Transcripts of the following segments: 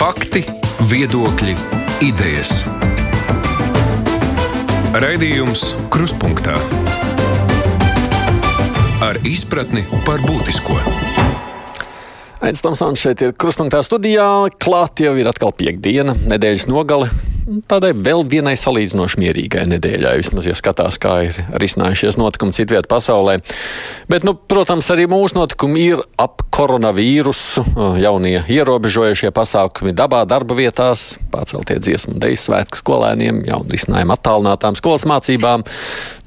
Fakti, viedokļi, idejas. Raidījums Kruspunkta ar izpratni par būtisko. Aizsmeļamies, šeit ir Kruspunkta studijā. Klāt jau ir atkal piekdiena, nedēļas nogale tādai vēl vienai salīdzinoši mierīgai nedēļai, vismaz, ja skatās, kā ir risinājušies notikumi citvietā pasaulē. Bet, nu, protams, arī mūsu notikumi ir ap koronavīrusu, jaunie ierobežojušie pasākumi dabā, darba vietās, pārceltie dziesmu un deju svētku skolēniem, jaunu risinājumu attālinātām skolas mācībām.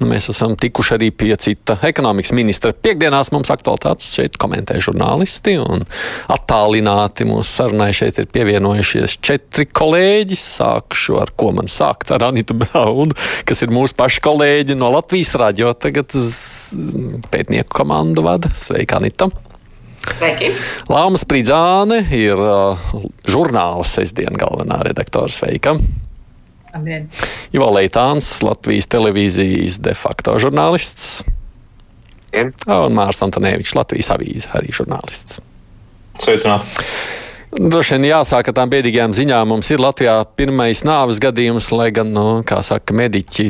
Nu, mēs esam tikuši arī pie cita ekonomikas ministra. Piektdienās mums aktualitātes šeit komentē žurnālisti un attālināti mūsu sarunai šeit ir pievienojušies četri kolēģi. Sākšu ar ko man sākt ar Anitu Braunu, kas ir mūsu paša kolēģi no Latvijas radio. Tagad pētnieku komandu vada. Sveika, Anita! Sveiki! Lāma Spridzāne ir uh, žurnāla sestdienas galvenā redaktore. Sveika! Labdien. Ivo Leitāns, Latvijas televīzijas de facto žurnālists. Labdien. Un Mārcis Antonēvičs, Latvijas avīze, arī žurnālists. Sveicināti! Droši vien jāsāk ar tām bēdīgajām ziņām. Mums ir Latvijā pirmais nāves gadījums, lai gan, nu, kā saka, mediķi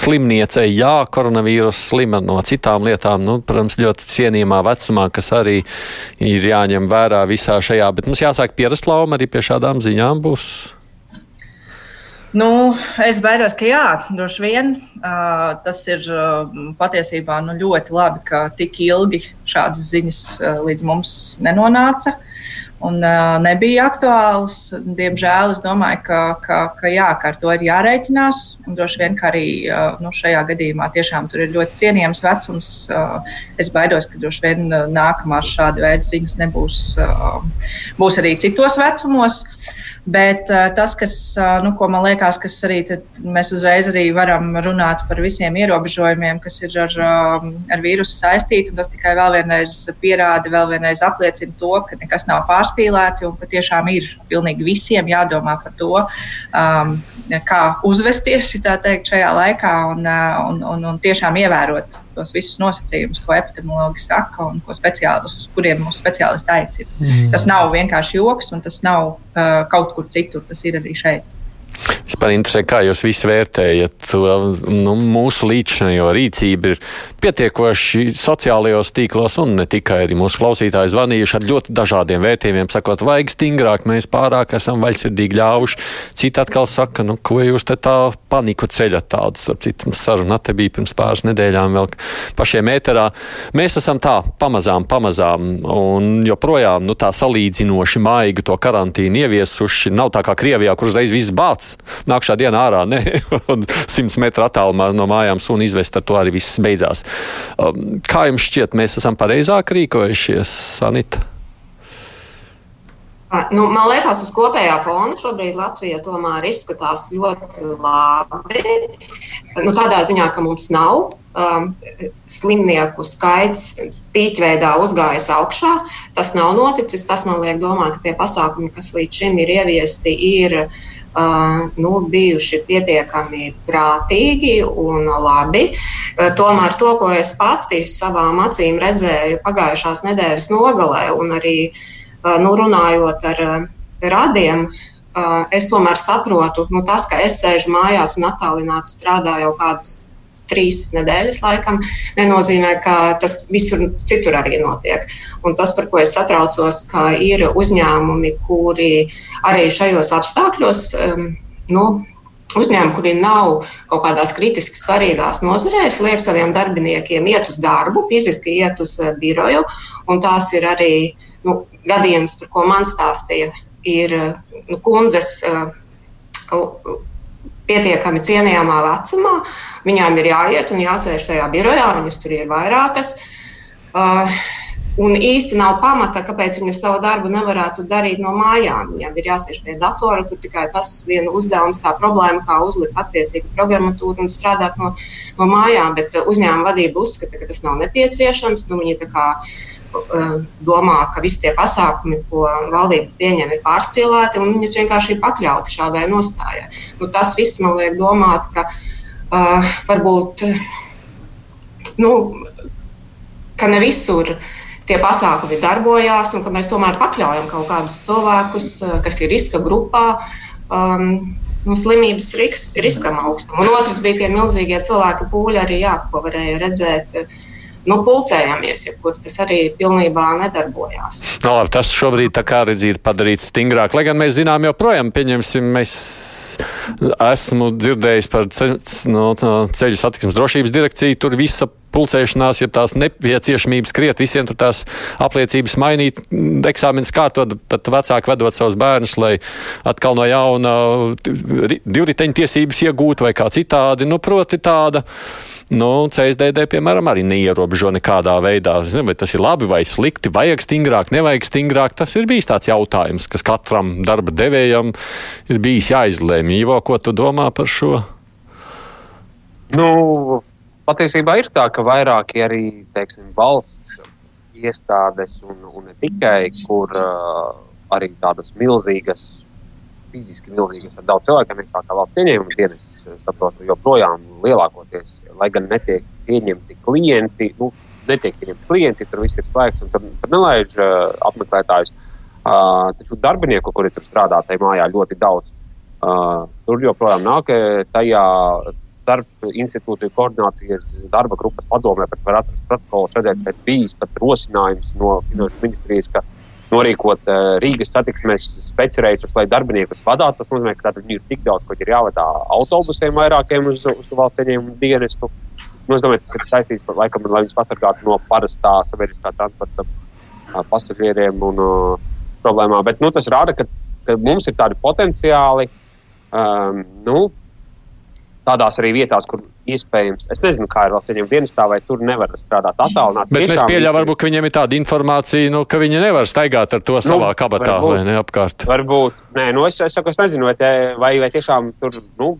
slimniecei, jā, koronavīrus slima no citām lietām, nu, protams, ļoti cienījumā vecumā, kas arī ir jāņem vērā visā šajā, bet mums jāsāk pierast lauma arī pie šādām ziņām būs. Nu, es baidos, ka jā, droši vien. Uh, tas ir uh, patiesībā nu, ļoti labi, ka tik ilgi šādas ziņas uh, līdz mums nenonāca. Un uh, nebija aktuāls. Diemžēl es domāju, ka, ka, ka, jā, ka ar to ir jārēķinās. Droši vien, ka arī uh, nu, šajā gadījumā tiešām tur ir ļoti cienījams vecums. Uh, es baidos, ka droši vien uh, nākamās šāda veida ziņas nebūs uh, arī citos vecumos. Uh, Bet uh, tas, kas, uh, nu, ko man liekas, kas arī mēs uzreiz arī varam runāt par visiem ierobežojumiem, kas ir ar, uh, ar vīrusu saistīti, un tas tikai vēl vienreiz pierāda, vēl vienreiz apliecina to, ka nekas nav pārspīlēti un ka tiešām ir pilnīgi visiem jādomā par to, um, kā uzvesties teikt, šajā laikā un, un, un, un tiešām ievērot tos visus nosacījumus, ko epidemiologi saka un ko uz kuriem mūsu speciālisti aicina. Mm. Tas nav vienkārši joks, un tas nav uh, kaut kur citur, tas ir arī šeit. Vispār interesē, kā jūs visi vērtējat nu, mūsu līdzinējo rīcību. Ir pietiekoši sociālajos tīklos, un ne tikai arī mūsu klausītāji zvanījuši ar ļoti dažādiem vērtījumiem, sakot, vajag stingrāk, mēs pārāk esam vaļsirdīgi ļāvuši. Citi atkal saka, nu, ko jūs te tā paniku ceļat tādu, starp citu, mums saruna te bija pirms pāris nedēļām vēl pašiem ēterā. Mēs esam tā pamazām, pamazām, un joprojām, nu, tā salīdzinoši maigu to karantīnu ieviesuši. Nav tā kā Krievijā, kur uzreiz viss bāts nākšā dienā ārā, ne, un simts metru attālumā no mājām suni izvest, ar to arī viss beidzās. Um, kā jums šķiet, mēs esam pareizāk rīkojušies, Sanita? Nu, man liekas, uz kopējā fona šobrīd Latvija tomēr izskatās ļoti labi. Nu, tādā ziņā, ka mums nav um, slimnieku skaits pīķveidā uzgājis augšā. Tas nav noticis. Tas man liek domāt, ka tie pasākumi, kas līdz šim ir ieviesti, ir Uh, nu, bijuši pietiekami prātīgi un labi. Uh, tomēr to, ko es pati savām acīm redzēju pagājušās nedēļas nogalē, un arī uh, nu, runājot ar radiem, es tomēr saprotu, nu, tas, ka es sēžu mājās un attālināti strādāju jau kādas trīs nedēļas, laikam, nenozīmē, ka tas visur citur arī notiek. Un tas, par ko es satraucos, ka ir uzņēmumi, kuri arī šajos apstākļos. Um, nu, Uzņēmumi, kuri nav kaut kādās kritiski svarīgās nozarēs, liek saviem darbiniekiem iet uz darbu, fiziski iet uz uh, biroju. Tās ir arī nu, gadījums, par ko man stāstīja, ir nu, kundzes. Uh, pietiekami cienījamā vecumā. Viņām ir jāiet un jāsēž tajā birojā, viņas tur ir vairākas. Uh, Un īsti nav pamata, kāpēc viņi savu darbu nevarētu darīt no mājām. Viņam ir jāsēž pie datora, tur tikai tas viena uzdevums, tā problēma, kā uzlikt attiecīgu programmatūru un strādāt no, no mājām. Bet uzņēmuma vadība uzskata, ka tas nav nepieciešams. Nu, viņi tā kā Eh, domā, ka visi tie pasākumi, ko valdība pieņem, ir pārspīlēti, un viņas vienkārši ir pakļauti šādai nostājai. Nu, tas viss man liek domāt, ka uh, varbūt nu, ka ne visur tie pasākumi darbojās un ka mēs tomēr pakļaujam kaut kādus cilvēkus, kas ir riska grupā. Um, nu, slimības riks, riskam augstumu. Un otrs bija tie milzīgie cilvēku pūļi, arī, jā, ko varēja redzēt. Nu, pulcējamies, jebkur tas arī pilnībā nedarbojās. No, labi, tas šobrīd, kā redzi, ir padarīts stingrāk. Lai gan mēs zinām, joprojām, pieņemsim, mēs esmu dzirdējis par ceļu, no, no ceļu satiksmes drošības direkciju, tur visa pulcēšanās, ja tās nepieciešamības kriet, visiem tur tās apliecības mainīt, eksāmenis kārtot, pat vecāki vedot savus bērnus, lai atkal no jauna divriteņu tiesības iegūtu vai kā citādi. Nu, proti tāda. Nu, CSDD, piemēram, arī neierobežo nekādā veidā. Zinu, vai tas ir labi vai slikti, vajag stingrāk, nevajag stingrāk. Tas ir bijis tāds jautājums, kas katram darba devējam ir bijis jāizlēm. Ivo, ko tu domā par šo? Nu, patiesībā ir tā, ka vairāki arī teiksim, valsts iestādes, un, un ne tikai, kur uh, arī tādas milzīgas, fiziski milzīgas, ar daudz cilvēkiem, kā, kā valsts ieņēmuma dienas, saprotu, joprojām lielākoties, lai gan netiek pieņemti klienti, nu, netiek pieņemti klienti, tur viss ir slēgts un tur, tur nelaiž uh, apmeklētājus. Uh, taču darbinieku, kuri tur strādā tajā mājā, ļoti daudz. Uh, tur joprojām nāk tajā starp institūciju koordinācijas darba grupas padomē, bet var atrast protokolus, redzēt, ka bijis pat rosinājums no finanšu ministrijas, ka norīkot uh, Rīgas satiksmes speciālistus, lai darbiniekus vadītu. Tas nozīmē, ka viņi ir tik daudz, ka ir jāvadā autobusiem vairākiem uz, uz valsts ieņēmumu dienestu. Nu, es domāju, tas ir saistīts ar laikam, lai viņus pasargātu no parastā sabiedriskā transporta uh, pasažieriem un uh, problēmām. Bet nu, tas rāda, ka, ka mums ir tādi potenciāli. Um, nu, tādās arī vietās, kur iespējams, es nezinu, kā ir valsts dienestā, vai tur nevar strādāt attālināti. Bet mēs pieļaujam, varbūt, ka viņiem ir tāda informācija, nu, ka viņi nevar staigāt ar to nu, savā kabatā varbūt, vai ne apkārt. Varbūt, nē, nu es, es saku, es nezinu, vai, te, vai, vai tiešām tur, nu,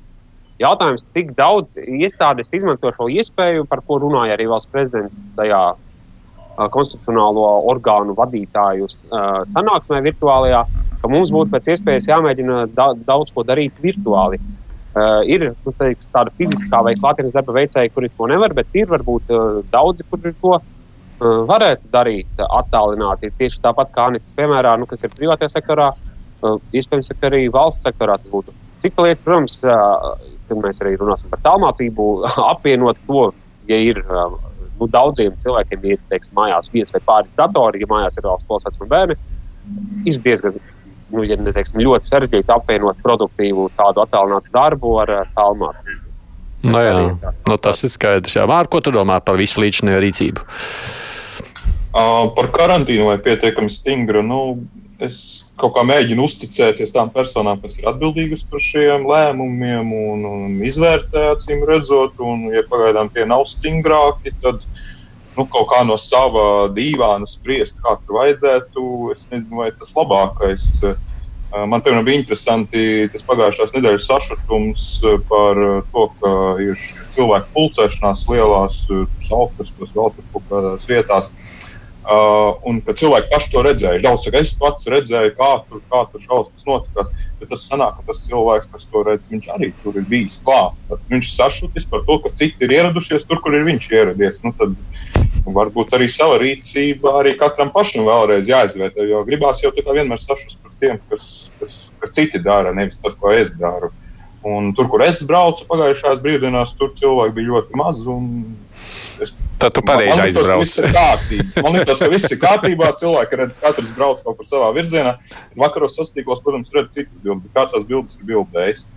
jautājums, cik daudz iestādes izmanto šo iespēju, par ko runāja arī valsts prezidents tajā uh, konstitucionālo orgānu vadītāju uh, sanāksmē virtuālajā, ka mums būtu pēc iespējas jāmēģina da daudz ko darīt virtuāli. Uh, ir nu, teiks, tāda fiziskā vai klātienes darba veicēji, kuri to nevar, bet ir varbūt uh, daudzi, kuri to uh, varētu darīt attālināti. Tieši tāpat kā Anita, piemēram, nu, kas ir privātajā sektorā, uh, iespējams, ka arī valsts sektorā tas būtu. Cita lieta, protams, uh, kad mēs arī runāsim par tālmācību, apvienot to, ja ir uh, nu, daudziem cilvēkiem, ir teiks, mājās viens vai pāris datori, ja mājās ir vēl skolas vecuma bērni, ir diezgan nu, ja neteiksim, ļoti sarežģīti apvienot produktīvu tādu attālinātu darbu ar tālmācību. No nu jā, no tas ir skaidrs. Mār, ko tu domā par visu līdzinējo rīcību? Uh, par karantīnu vai pietiekami stingru. Nu, es kaut kā mēģinu uzticēties tām personām, kas ir atbildīgas par šiem lēmumiem un, un izvērtē, acīm redzot, un, ja pagaidām tie nav stingrāki, tad nu, kaut kā no sava dīvāna spriest, kā tur vajadzētu. Es nezinu, vai tas labākais. Man piemēram, bija interesanti tas pagājušās nedēļas sašutums par to, ka ir cilvēku pulcēšanās lielās kas vēl tur kaut kādās vietās. Uh, un ka cilvēki paši to redzēja. Daudz saka, es pats redzēju, kā tur, kā tur šausmas notika. Bet tas sanāk, ka tas cilvēks, kas to redz, viņš arī tur ir bijis klāt. Tad viņš sašutis par to, ka citi ir ieradušies tur, kur ir viņš ieradies. Nu, tad varbūt arī sava rīcība arī katram pašam vēlreiz jāizvērtē. Jo gribās jau vienmēr sašust par tiem, kas, kas, kas citi dara, nevis tas, ko es daru. Un tur, kur es braucu pagājušajās brīvdienās, tur cilvēki bija ļoti maz. Es, Tad tu pareizi aizbrauci. Man liekas, ka viss ir kārtībā. Cilvēki redz, ka katrs brauc kaut kur savā virzienā. Vakaros sastīkos, protams, redz citas bildes, bet kāds tās bildes ir bildējis.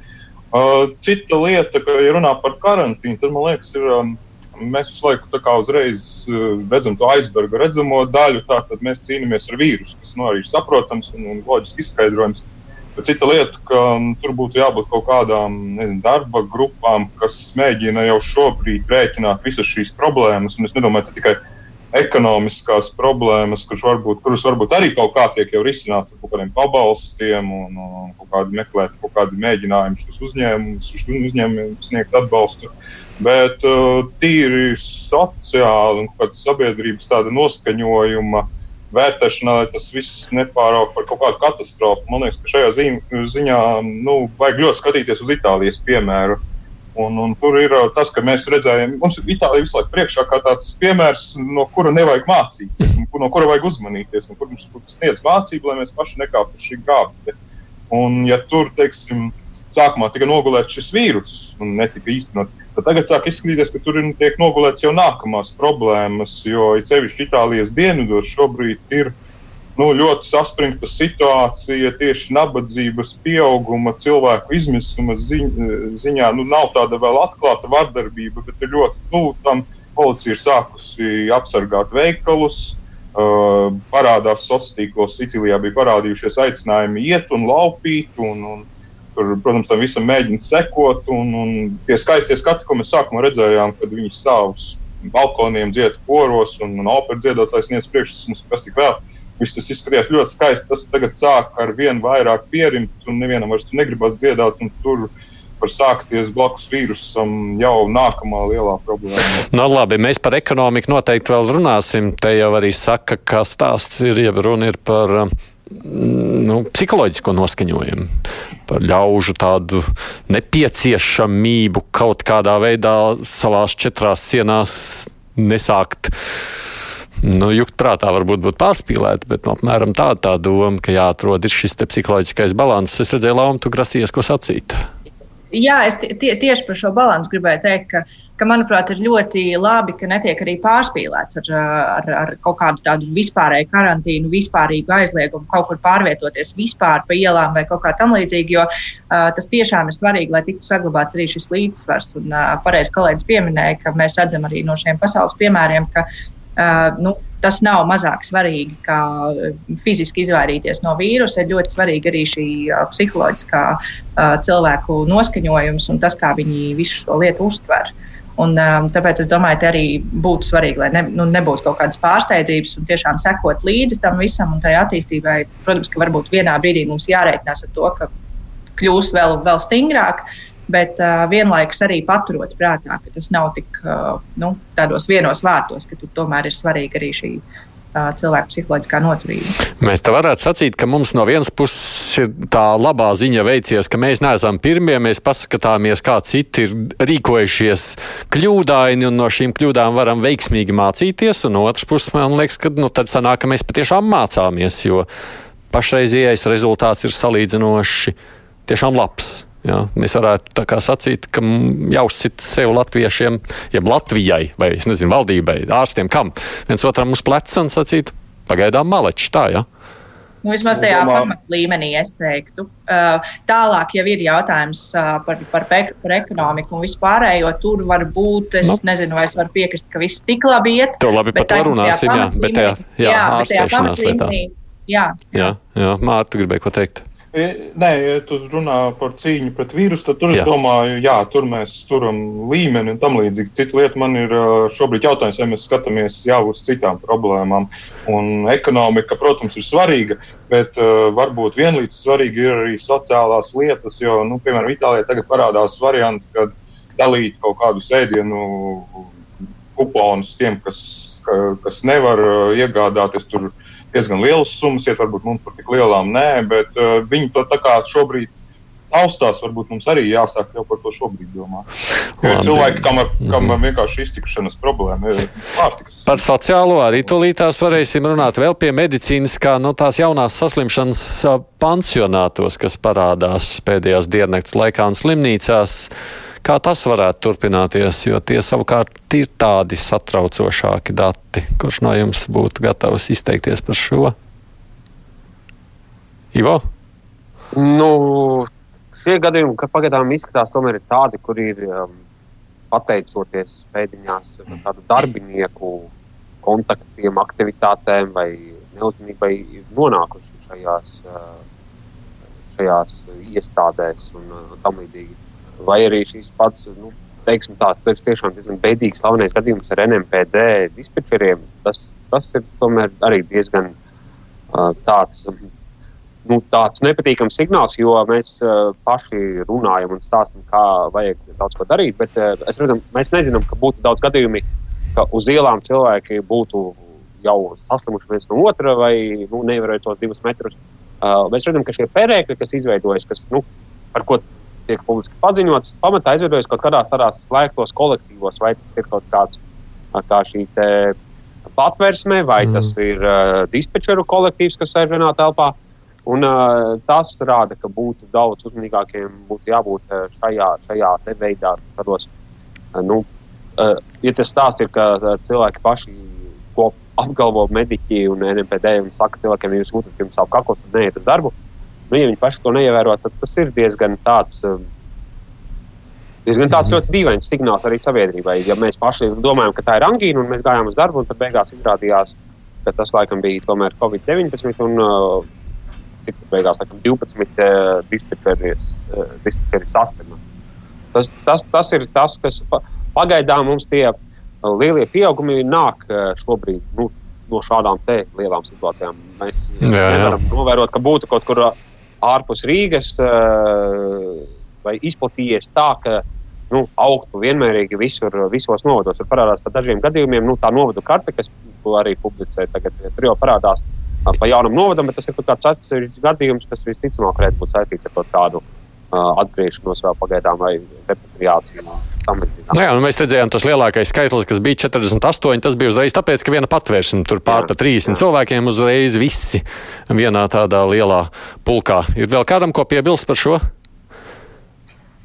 Uh, cita lieta, ka, ja runā par karantīnu, tad man liekas, ir. Um, mēs visu laiku uzreiz uh, redzam to aizberga redzamo daļu. Tātad mēs cīnāmies ar vīrusu, kas nu, arī ir saprotams un, un loģiski izskaidrojams. Bet cita lieta, ka um, tur būtu jābūt kaut kādām nezinu, darba grupām, kas mēģina jau šobrīd rēķināt visas šīs problēmas. Un es nedomāju, ka tikai ekonomiskās problēmas, varbūt, kuras varbūt arī kaut kā tiek risināts ar kaut kādiem pabalstiem un, un kaut kādi meklēt kaut kādi mēģinājumi šos uzņēmumus, uzņēmumiem sniegt atbalstu. Bet uh, tīri sociāli un sabiedrības tāda noskaņojuma vērtēšanā, lai tas viss nepāraug par kaut kādu katastrofu. Man liekas, ka šajā ziņā nu, vajag ļoti skatīties uz Itālijas piemēru. Un, un tur ir tas, ka mēs redzējām, mums ir Itālija visu laiku priekšā kā tāds piemērs, no kura nevajag mācīties, no kura vajag uzmanīties, un kur mums sniedz mācību, lai mēs paši nekāptu šī gābte. Un, ja tur, teiksim, sākumā tika nogulēts šis vīrus un netika īstenot, tad tagad sāk izskatīties, ka tur tiek nogulēts jau nākamās problēmas, jo it sevišķi Itālijas dienvidos šobrīd ir nu, ļoti saspringta situācija tieši nabadzības pieauguma, cilvēku izmisuma ziņ, ziņā. Nu, nav tāda vēl atklāta vardarbība, bet ir ļoti tuvu tam. Policija ir sākusi apsargāt veikalus. Uh, parādās sociālos tīklos, Sicilijā bija parādījušies aicinājumi iet un laupīt. Un, un, tur, protams, tam visam mēģina sekot. Un, un tie skaistie skati, ko mēs sākumā redzējām, kad viņi stāv uz balkoniem, dzied koros un, un operas dziedātājs sniedz priekšstats, kas tik vēl. Viss tas izskatījās ļoti skaisti. Tas tagad sāk ar vien vairāk pierimt, un nevienam vairs negribas dziedāt. Tur var sākties blakus vīrusam jau nākamā lielā problēma. No, nu, labi, mēs par ekonomiku noteikti vēl runāsim. Te jau arī saka, ka stāsts ir, ja runa ir par nu, psiholoģisko noskaņojumu, par ļaužu tādu nepieciešamību kaut kādā veidā savās četrās sienās nesākt Nu, jukt prātā varbūt būtu pārspīlēti, bet nu, apmēram tāda tā doma, ka jāatrod šis psiholoģiskais balans. Es redzēju, Launa, tu grasies ko sacīt. Jā, es tie, tieši par šo balansu gribēju teikt, ka, ka, manuprāt, ir ļoti labi, ka netiek arī pārspīlēts ar, ar, ar kaut kādu tādu vispārēju karantīnu, vispārīgu aizliegumu, kaut kur pārvietoties vispār pa ielām vai kaut kā tam līdzīga. Jo uh, tas tiešām ir svarīgi, lai tiktu saglabāts arī šis līdzsvars. Un uh, pareizi kolēģis pieminēja, ka mēs redzam arī no šiem pasaules piemēriem, ka uh, Uh, nu, tas nav mazāk svarīgi, kā fiziski izvairīties no vīrusa. Ir ļoti svarīgi arī šī uh, psiholoģiskā uh, cilvēku noskaņojums un tas, kā viņi visu šo lietu uztver. Un, um, tāpēc es domāju, ka arī būtu svarīgi, lai ne, nu, nebūtu kaut kādas pārsteidzības un tiešām sekot līdzi tam visam un tai attīstībai. Protams, ka varbūt vienā brīdī mums jārēķinās ar to, ka kļūs vēl, vēl stingrāk, bet uh, vienlaikus arī paturot prātā, ka tas nav tik uh, nu, tādos vienos vārtos, ka tur tomēr ir svarīga arī šī uh, cilvēka psiholoģiskā noturība. Mēs te varētu sacīt, ka mums no vienas puses ir tā labā ziņa veicies, ka mēs neesam pirmie, mēs paskatāmies, kā citi ir rīkojušies kļūdaini, un no šīm kļūdām varam veiksmīgi mācīties, un no otras puses man liekas, ka nu, tad sanāk, ka mēs patiešām mācāmies, jo pašreizējais rezultāts ir salīdzinoši tiešām labs. Jā, mēs varētu sacīt, ka jāuzsit sev latviešiem, jeb Latvijai, vai es nezinu, valdībai, ārstiem, kam viens otram uz pleca un sacīt, pagaidām maleči tā, jā. Nu, vismaz tajā pamatlīmenī es teiktu. Uh, tālāk jau ir jautājums uh, par, par, par ekonomiku un vispārējo. Tur var būt, es nu. nezinu, vai es varu piekrist, ka viss tik labi iet. To labi par to runāsim, jā, bet tajā, jā, jā, ārstēšanās lietā. Jā, jā. jā, jā Mārta gribēja ko teikt. Nē, ja tu runā par cīņu pret vīrusu, tad tur jā. es domāju, jā, tur mēs turam līmeni un tam līdzīgi. Cita lieta man ir šobrīd jautājums, vai mēs skatāmies jau uz citām problēmām. Un ekonomika, protams, ir svarīga, bet uh, varbūt vienlīdz svarīgi ir arī sociālās lietas, jo, nu, piemēram, Itālijā tagad parādās varianti, kad dalīt kaut kādu sēdienu kuponus tiem, kas, kas nevar iegādāties tur diezgan lielas summas, iet varbūt mums par tik lielām nē, bet uh, viņi to tā kā šobrīd taustās, varbūt mums arī jāsāk jau par to šobrīd domāt. Cilvēki, kam kam ar vienkārši iztikšanas problēma ir pārtikas. Par sociālo arī tūlītās varēsim runāt vēl pie medicīnas, kā no nu, tās jaunās saslimšanas pansionātos, kas parādās pēdējās diennakts laikā un slimnīcās. Kā tas varētu turpināties, jo tie savukārt ir tādi satraucošāki dati. Kurš no jums būtu gatavs izteikties par šo? Ivo? Nu, šie gadījumi, ka pagaidām izskatās, tomēr ir tādi, kur ir um, pateicoties pēdiņās tādu darbinieku kontaktiem, aktivitātēm vai neuzmanībai nonākuši šajās, uh, šajās iestādēs un uh, tam līdzīgi vai arī šīs pats, nu, teiksim, tāds tas tiešām diezgan bēdīgs slavenais gadījums ar NMPD dispečeriem. Tas, tas ir tomēr arī diezgan uh, tāds. Nu, tāds nepatīkams signāls, jo mēs uh, paši runājam un stāstām, kā vajag daudz ko darīt. Bet uh, redzam, mēs nezinām, ka būtu daudz gadījumi, ka uz ielām cilvēki būtu jau saslimuši viens no otra vai nu, nevarēja tos divus metrus. Uh, mēs redzam, ka šie perēkļi, kas izveidojas, kas, nu, par ko tiek publiski paziņots, pamatā izveidojas kaut kādās tādās slēgtos kolektīvos, vai tas ir kaut kāds kā šī patvērsme, vai mm. tas ir uh, dispečeru kolektīvs, kas ir vienā telpā. Un, uh, tas rāda, ka būtu daudz uzmanīgākiem, būtu jābūt uh, šajā, šajā veidā. Tādos, uh, nu, uh, ja tas stāsts ir, ka uh, cilvēki paši ko apgalvo mediķi un NPD un saka cilvēkiem, ja jūs jūtat, jums sāp kakls, tad neiet uz darbu. Nu, ja viņi paši to neievēro, tad tas ir diezgan tāds. Um, diezgan tāds ļoti dīvains signāls arī sabiedrībai. Ja mēs paši domājam, ka tā ir angīna un mēs gājām uz darbu, un tad beigās izrādījās, ka tas laikam bija tomēr Covid-19 un uh, beigās laikam, 12 uh, dispečeri uh, sasprāstīja. Tas, tas, tas ir tas, kas pagaidām mums tie uh, lielie pieaugumi nāk uh, šobrīd. Nu, No šādām lielām situācijām mēs jā, jā. nevaram novērot, ka būtu kaut kur ārpus Rīgas uh, vai izplatījies tā, ka nu, augtu vienmērīgi visur, visos novados. Tur parādās par dažiem gadījumiem nu, tā novadu karte, kas arī publicē tagad, jau parādās pa jaunam novadam, bet tas ir kaut kāds atsevišķs gadījums, kas visticamāk varētu būt saistīts ar kaut kādu uh, atgriešanos vēl pagaidām vai repatriāciju. Nu jā, nu mēs redzējām, tas lielākais skaitlis, kas bija 48, tas bija uzreiz tāpēc, ka viena patvērsme tur pār pa 30 jā. cilvēkiem uzreiz visi vienā tādā lielā pulkā. Ir vēl kādam ko piebilst par šo?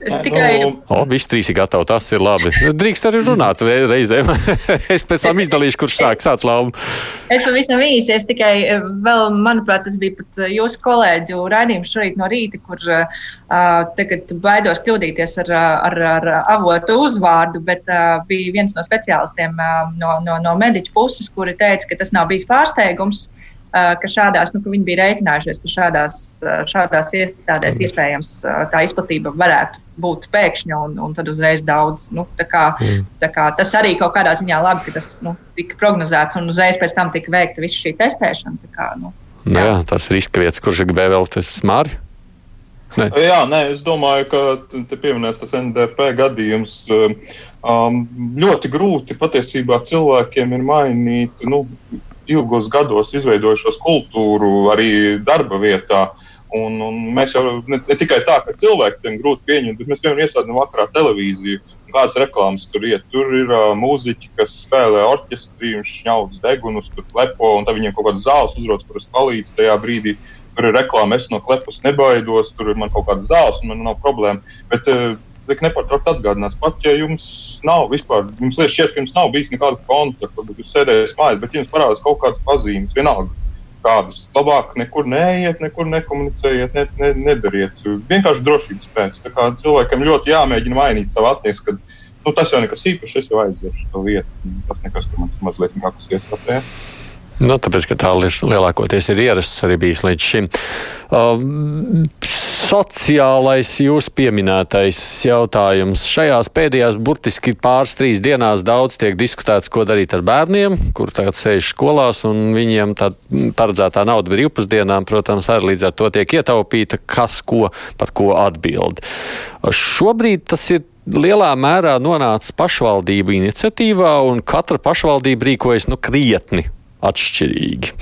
Es tikai. Nu, o, visi trīs ir gatavi. Tas ir labi. Drīkst arī runāt reizēm. es pēc tam izdalīšu, kurš sāk sāc laumu. Es pavisam īsi. Es tikai eh, vēl, manuprāt, tas bija pat eh, jūsu kolēģu raidījums šorīt no rīta, kur uh, tagad baidos kļūdīties ar, ar, ar avotu uzvārdu, bet uh, bija viens no speciālistiem uh, no, no, no mediķu puses, kuri teica, ka tas nav bijis pārsteigums. Uh, ka šādās, nu, ka viņi bija rēķinājušies, ka šādās, eh, šādās iestādēs mm. iespējams eh, tā izplatība varētu būt pēkšņa un, un tad uzreiz daudz. Nu, tā kā, mm. tā kā tas arī kaut kādā ziņā labi, ka tas nu, tika prognozēts un uzreiz pēc tam tika veikta visa šī testēšana. Kā, nu, jā. Nu jā, tas ir riska vietas, kurš gribēja vēl tas smāri. Ne. Jā, nē, es domāju, ka te pieminēs tas NDP gadījums. Um, ļoti grūti patiesībā cilvēkiem ir mainīt nu, ilgos gados izveidojušos kultūru arī darba vietā. Un, un mēs jau ne, ne tikai tā, ka cilvēkiem grūti pieņemt, bet mēs piemēram ieslēdzam vakarā televīziju. Kādas reklāmas tur ir? Tur ir uh, mūziķi, kas spēlē orķestrī, un šņaudas degunus, tur klepo, un tad viņiem kaut kādas zāles uzrodas, kuras palīdz tajā brīdī. Tur ir reklāma, es no klepus nebaidos, tur ir man kaut kādas zāles, un man nav problēma. Bet, uh, tik nepārtraukti atgādinās, pat ja jums nav vispār, jums liekas, šķiet, ka jums nav bijis nekāda kontakta, varbūt jūs sēdējat mājās, bet jums parādās kaut kādas pazīmes, vienalga. Kādas labāk nekur neiet, nekur nekomunicējiet, ne, ne, nedariet. Vienkārši drošības pēc. Cilvēkam ļoti jāmēģina mainīt savu attieksmi, nu, tas jau nekas īpašs, es jau aiziešu to vietu. Tas nekas, ka man mazliet nekas iestāpē. Nu, tāpēc, ka tā lielākoties ir ierasts arī bijis līdz šim. Uh, sociālais jūs pieminētais jautājums. Šajās pēdējās burtiski pāris trīs dienās daudz tiek diskutēts, ko darīt ar bērniem, kur tagad sēž skolās, un viņiem tā paredzētā nauda brīvpusdienām, protams, arī līdz ar to tiek ietaupīta, kas ko par ko atbild. Šobrīd tas ir lielā mērā nonācis pašvaldību iniciatīvā, un katra pašvaldība rīkojas nu, krietni atšķirīgi.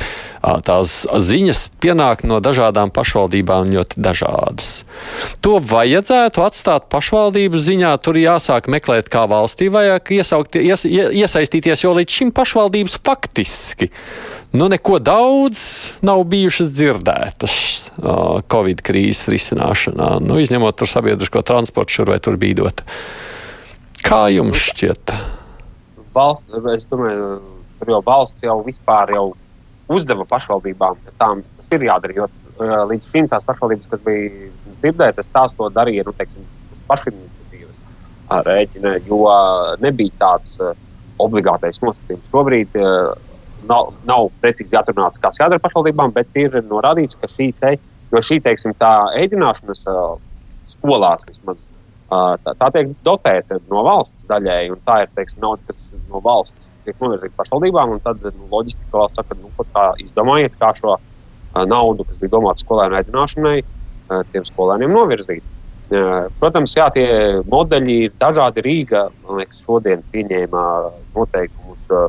Tās ziņas pienāk no dažādām pašvaldībām ļoti dažādas. To vajadzētu atstāt pašvaldību ziņā. Tur jāsāk meklēt, kā valstī vajag iesaukt, ies, iesaistīties, jo līdz šim pašvaldības faktiski nu, neko daudz nav bijušas dzirdētas Covid krīzes risināšanā, nu, izņemot tur sabiedrisko transportu šur vai tur bīdot. Kā jums šķiet? Valsts, es domāju, Tur jau valsts jau vispār jau uzdeva pašvaldībām, tām tas ir jādara. Jo uh, līdz šim tās pašvaldības, kas bija dzirdētas, tās to darīja nu, teiksim, pašiniciatīvas rēķina, jo nebija tāds uh, obligātais nosacījums. Šobrīd uh, nav, nav precīzi atrunāts, kas jādara pašvaldībām, bet ir norādīts, ka šī, te, šī teiksim, ēdināšanas uh, skolās vismaz, uh, tā, tā tiek dotēta no valsts daļai, un tā ir teiksim, nauda, kas no valsts tiek novirzīta pašvaldībām. Tad nu, loģiski, valsts saka, nu, kā izdomājiet, kā šo uh, naudu, kas bija domāta skolēnu aicināšanai, uh, tiem skolēniem novirzīt. Uh, protams, jā, tie modeļi ir dažādi. Rīga liekas, šodien pieņēma noteikumus, uh,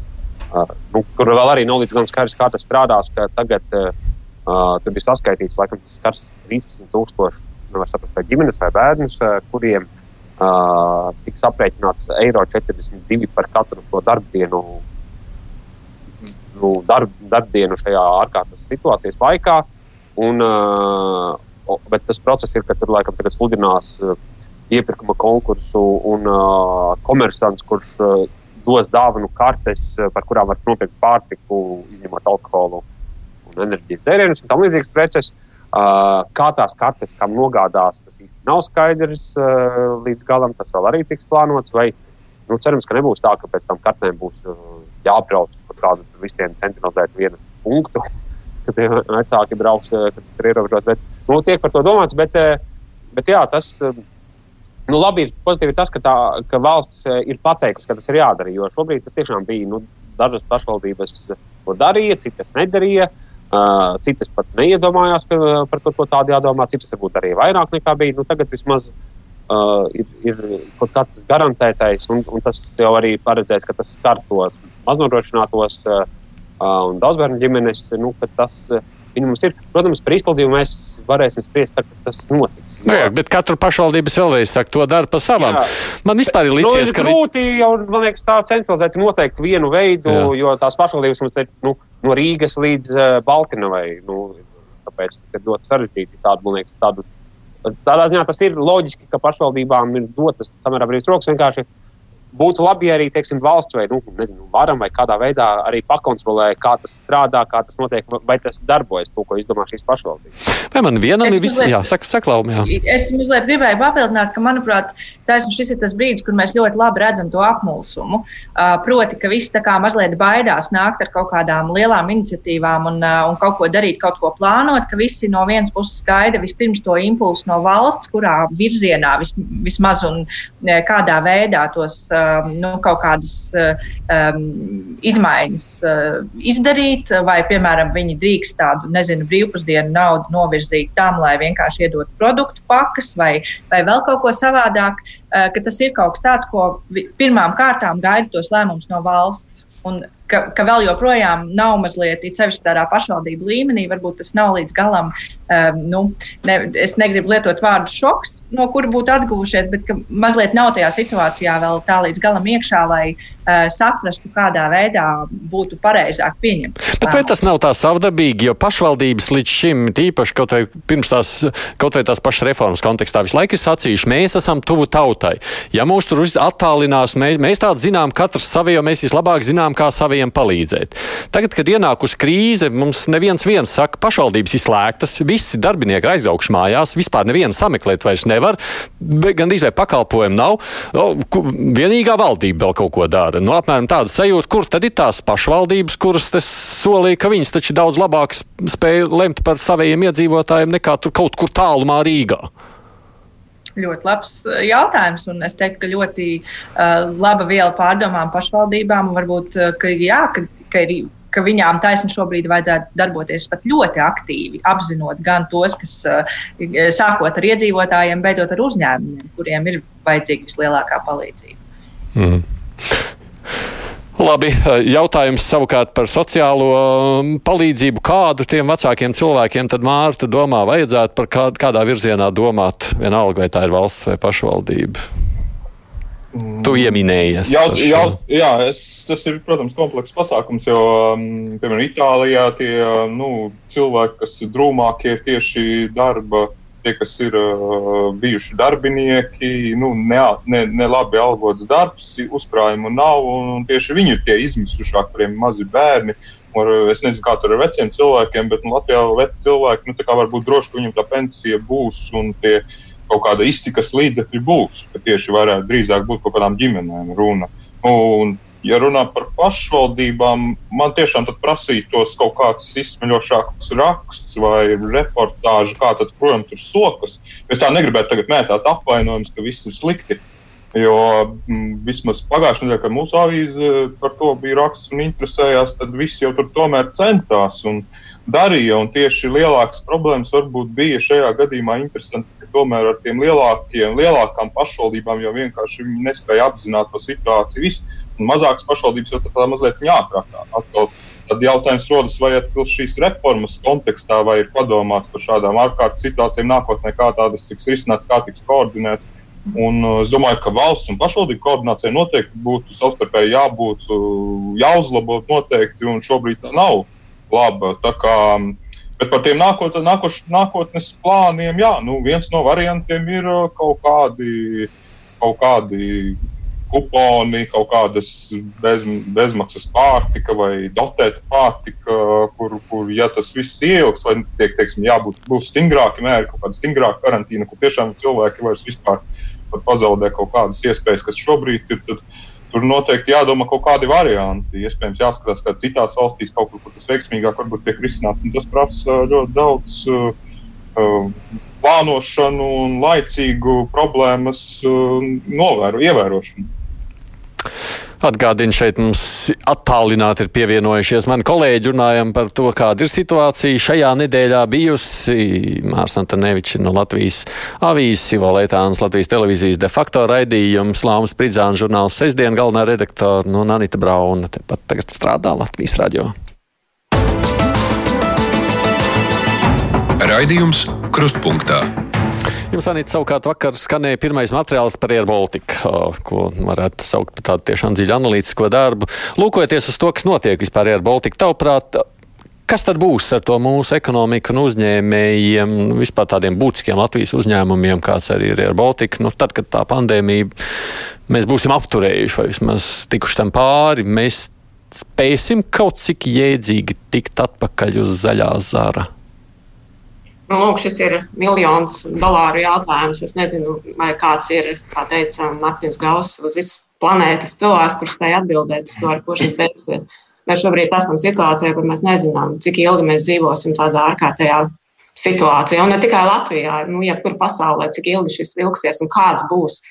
uh, nu, kur vēl arī nav līdz galam skaidrs, kā tas strādās. Tagad uh, tur bija saskaitīts, laikam, tas skars 13,000 nevar saprast, vai ģimenes vai bērnus, kuriem uh, tiks aprēķināts eiro 42 par katru to darbdienu, nu, darb, darbdienu šajā ārkārtas situācijas laikā. Un, uh, bet tas process ir, ka tur laikam tagad sludinās uh, iepirkuma konkursu un uh, komersants, kurš uh, dos dāvanu kartes, par kurām var nopirkt pārtiku, izņemot alkoholu un enerģijas dzērienus un tam līdzīgas preces. Uh, kā tās kartes, kam nogādās, nav skaidrs uh, līdz galam. Tas vēl arī tiks plānots. Vai, nu, cerams, ka nebūs tā, ka pēc tam kartēm būs uh, jābrauc pa kādu visiem centralizētu vienu punktu, kad vecāki brauks, kad tas ir ierobežots. Bet, nu, tiek par to domāts, bet, bet jā, tas. Nu, labi, ir pozitīvi tas, ka, tā, ka valsts ir pateikusi, ka tas ir jādara. Jo šobrīd tas tiešām bija nu, dažas pašvaldības to darīja, citas nedarīja. Uh, Uh, citas pat neiedomājās, ka uh, par kaut ko tādu jādomā, citas varbūt arī vairāk nekā bija. Nu, tagad vismaz uh, ir, ir kaut kāds garantētais, un, un tas jau arī paredzēts, ka tas skar tos maznodrošinātos uh, un daudzbērnu ģimenes. Nu, tas uh, mums ir. Protams, par izpildījumu mēs varēsim spriest, kad tas notiks. Nu, jā, bet katra pašvaldības vēlreiz saka, to dara pa savām. Jā. Man vispār ir līdzies, nu, ka. Grūti jau, man liekas, tā centralizēti noteikt vienu veidu, jā. jo tās pašvaldības mums ir nu, no Rīgas līdz uh, Baltiņai. Nu, tāpēc tas ir ļoti sarežģīti. Tādu, man liekas, tādu, tādā ziņā tas ir loģiski, ka pašvaldībām ir dotas samērā brīvs rokas vienkārši būtu labi, ja arī teiksim, valsts vai nu, nezinu, varam vai kādā veidā arī pakontrolē, kā tas strādā, kā tas notiek, vai tas darbojas, to, ko izdomā šīs pašvaldības. Vai man vienam ir viss, jā, saka, saklaum, jā. Es mazliet gribēju papildināt, ka, manuprāt, taisn šis ir tas brīdis, kur mēs ļoti labi redzam to apmulsumu. Uh, proti, ka visi tā kā mazliet baidās nākt ar kaut kādām lielām iniciatīvām un, uh, un kaut ko darīt, kaut ko plānot, ka visi no vienas puses gaida vispirms to impulsu no valsts, kurā virzienā vis, vismaz un kādā veidā tos uh, nu, kaut kādas uh, um, izmaiņas uh, izdarīt, vai, piemēram, viņi drīkst tādu, nezinu, brīvpusdienu naudu novirzīt tam, lai vienkārši iedot produktu pakas vai, vai vēl kaut ko savādāk, uh, ka tas ir kaut kas tāds, ko pirmām kārtām gaida tos lēmumus no valsts. Un ka, ka vēl joprojām nav mazliet, it sevišķi tādā pašvaldību līmenī, varbūt tas nav līdz galam. Um, nu, ne, es negribu lietot vārdu šoks, no kura būtu atguvušies, bet mazliet nav tajā situācijā vēl tā līdz galam iekšā, lai saprastu, kādā veidā būtu pareizāk pieņemt. Bet vai tas nav tā savdabīgi, jo pašvaldības līdz šim, tīpaši kaut vai pirms tās, kaut vai tās pašas reformas kontekstā, visu laiku ir sacījuši, mēs esam tuvu tautai. Ja mūs tur attālinās, mēs, mēs tādu zinām, katrs savi, jo mēs vislabāk zinām, kā savi saviem palīdzēt. Tagad, kad ienākusi krīze, mums neviens viens saka, pašvaldības izslēgtas, visi darbinieki aizauguši mājās, vispār nevienu sameklēt vairs nevar, gan izvēle pakalpojumu nav. O, vienīgā valdība vēl kaut ko dara. Nu, apmēram tāda sajūta, kur tad ir tās pašvaldības, kuras solīja, ka viņas taču daudz labāk spēj lemt par saviem iedzīvotājiem nekā tur kaut kur tālumā Rīgā. Ļoti labs eh, jautājums, un es teiktu, ka ļoti uh, laba viela pārdomām pašvaldībām. Varbūt, uh, ka, jā, ka, ka, ir, ka viņām taisni šobrīd vajadzētu darboties pat ļoti aktīvi, apzinot gan tos, kas sākot ar iedzīvotājiem, beidzot ar uzņēmumiem, kuriem ir vajadzīga vislielākā palīdzība. Mm. Labi, jautājums savukārt par sociālo um, palīdzību. Kādu tiem vecākiem cilvēkiem tad Mārta domā, vajadzētu par kā, kādā virzienā domāt, vienalga vai tā ir valsts vai pašvaldība? Mm. Tu ieminējies. Jā, jā, jā es, tas ir, protams, komplekss pasākums, jo, um, piemēram, Itālijā tie nu, cilvēki, kas ir drūmākie, ir tieši darba tie, kas ir uh, bijuši darbinieki, nu, ne, ne, ne labi algots darbs, uzkrājumu nav, un, un tieši viņi ir tie izmisušākie, kuriem ir mazi bērni. Ar, es nezinu, kā tur ar veciem cilvēkiem, bet nu, Latvijā veci cilvēki nu, var būt droši, ka viņiem tā pensija būs un tie kaut kāda iztikas līdzekļi būs. Tieši varētu drīzāk būt kaut kādām ģimenēm runa. Un ja runā par pašvaldībām, man tiešām prasīja tos kaut kāds izsmeļošāks raksts vai reportāža, kā tad, protams, tur sokas. Es tā negribētu tagad mētāt apvainojumus, ka viss ir slikti. Jo m, mm, vismaz pagājušajā nedēļā, kad mūsu avīze par to bija raksts un interesējās, tad visi jau tur tomēr centās un darīja. Tieši lielākas problēmas varbūt bija šajā gadījumā interesanti tomēr ar tiem lielākiem, lielākām pašvaldībām jau vienkārši nespēja apzināt to situāciju. Visu. Mazākas pašvaldības jau tā mazliet atkal Tad jautājums rodas, vai šīs reformas kontekstā vai ir padomāts par šādām ārkārtas situācijām nākotnē, kā tādas tiks risināts, kā tiks koordinēts. Un, uh, es domāju, ka valsts un pašvaldību koordinācijai noteikti būtu savstarpēji jābūt, uh, jāuzlabot noteikti, un šobrīd tā nav laba. Kā, bet par tiem nākot, nākoš, nākotnes plāniem, jā, nu, viens no variantiem ir uh, kaut kādi, kaut kādi kuponi, kaut kādas bez, bezmaksas pārtika vai dotēta pārtika, kur, kur ja tas viss ieilgs, vai tiek, teiksim, jābūt, būs stingrāki mēri, kaut kāda stingrāka karantīna, kur tiešām cilvēki vairs vispār pazaudē kaut kādas iespējas, kas šobrīd ir. Tad, Tur noteikti jādomā kaut kādi varianti. Iespējams, jāskatās, kā citās valstīs kaut kur, kur tas veiksmīgāk varbūt tiek risināts. Tas prasa ļoti daudz uh, plānošanu un laicīgu problēmas uh, novēro, ievērošanu. Atgādini, šeit mums attālināti ir pievienojušies mani kolēģi. Runājam par to, kāda ir situācija šajā nedēļā bijusi. Mārcis Antonevičs no Latvijas avīzes, Ivo Leitāns, Latvijas televīzijas de facto raidījums, Lāmas Pridzāna žurnāls sestdien galvenā redaktora no Nanita Brauna. Tepat tagad strādā Latvijas radio. Raidījums Krustpunktā. Jums, Anita, savukārt vakar skanēja pirmais materiāls par Air Baltica, ko varētu saukt par tādu tiešām dziļu analītisko darbu. Lūkojoties uz to, kas notiek vispār Air Baltica, tavuprāt, kas tad būs ar to mūsu ekonomiku un uzņēmējiem, vispār tādiem būtiskiem Latvijas uzņēmumiem, kāds arī ir Air Baltica, nu, tad, kad tā pandēmija mēs būsim apturējuši vai vismaz tikuši tam pāri, mēs spēsim kaut cik jēdzīgi tikt atpakaļ uz zaļā zara. Nu, lūk, šis ir miljons dolāru jautājums. Es nezinu, vai kāds ir, kā teica Mārtiņš Gauss, uz visas planētas cilvēks, kurš spēj atbildēt uz to, ar ko šis beigsies. Mēs šobrīd esam situācijā, kur mēs nezinām, cik ilgi mēs dzīvosim tādā ārkārtējā situācijā. Un ne tikai Latvijā, nu, jebkur pasaulē, cik ilgi šis vilksies un kāds būs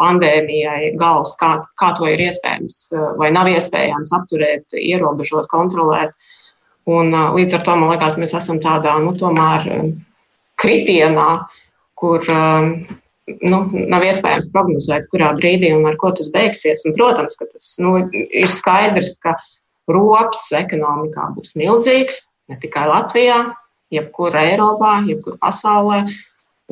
pandēmijai gals, kā, kā to ir iespējams vai nav iespējams apturēt, ierobežot, kontrolēt. Un, līdz ar to man liekas, mēs esam tādā nu, tomēr kritienā, kur nu, nav iespējams prognozēt, kurā brīdī un ar ko tas beigsies. Un, protams, ka tas nu, ir skaidrs, ka rops ekonomikā būs milzīgs, ne tikai Latvijā, jebkur Eiropā, jebkur pasaulē.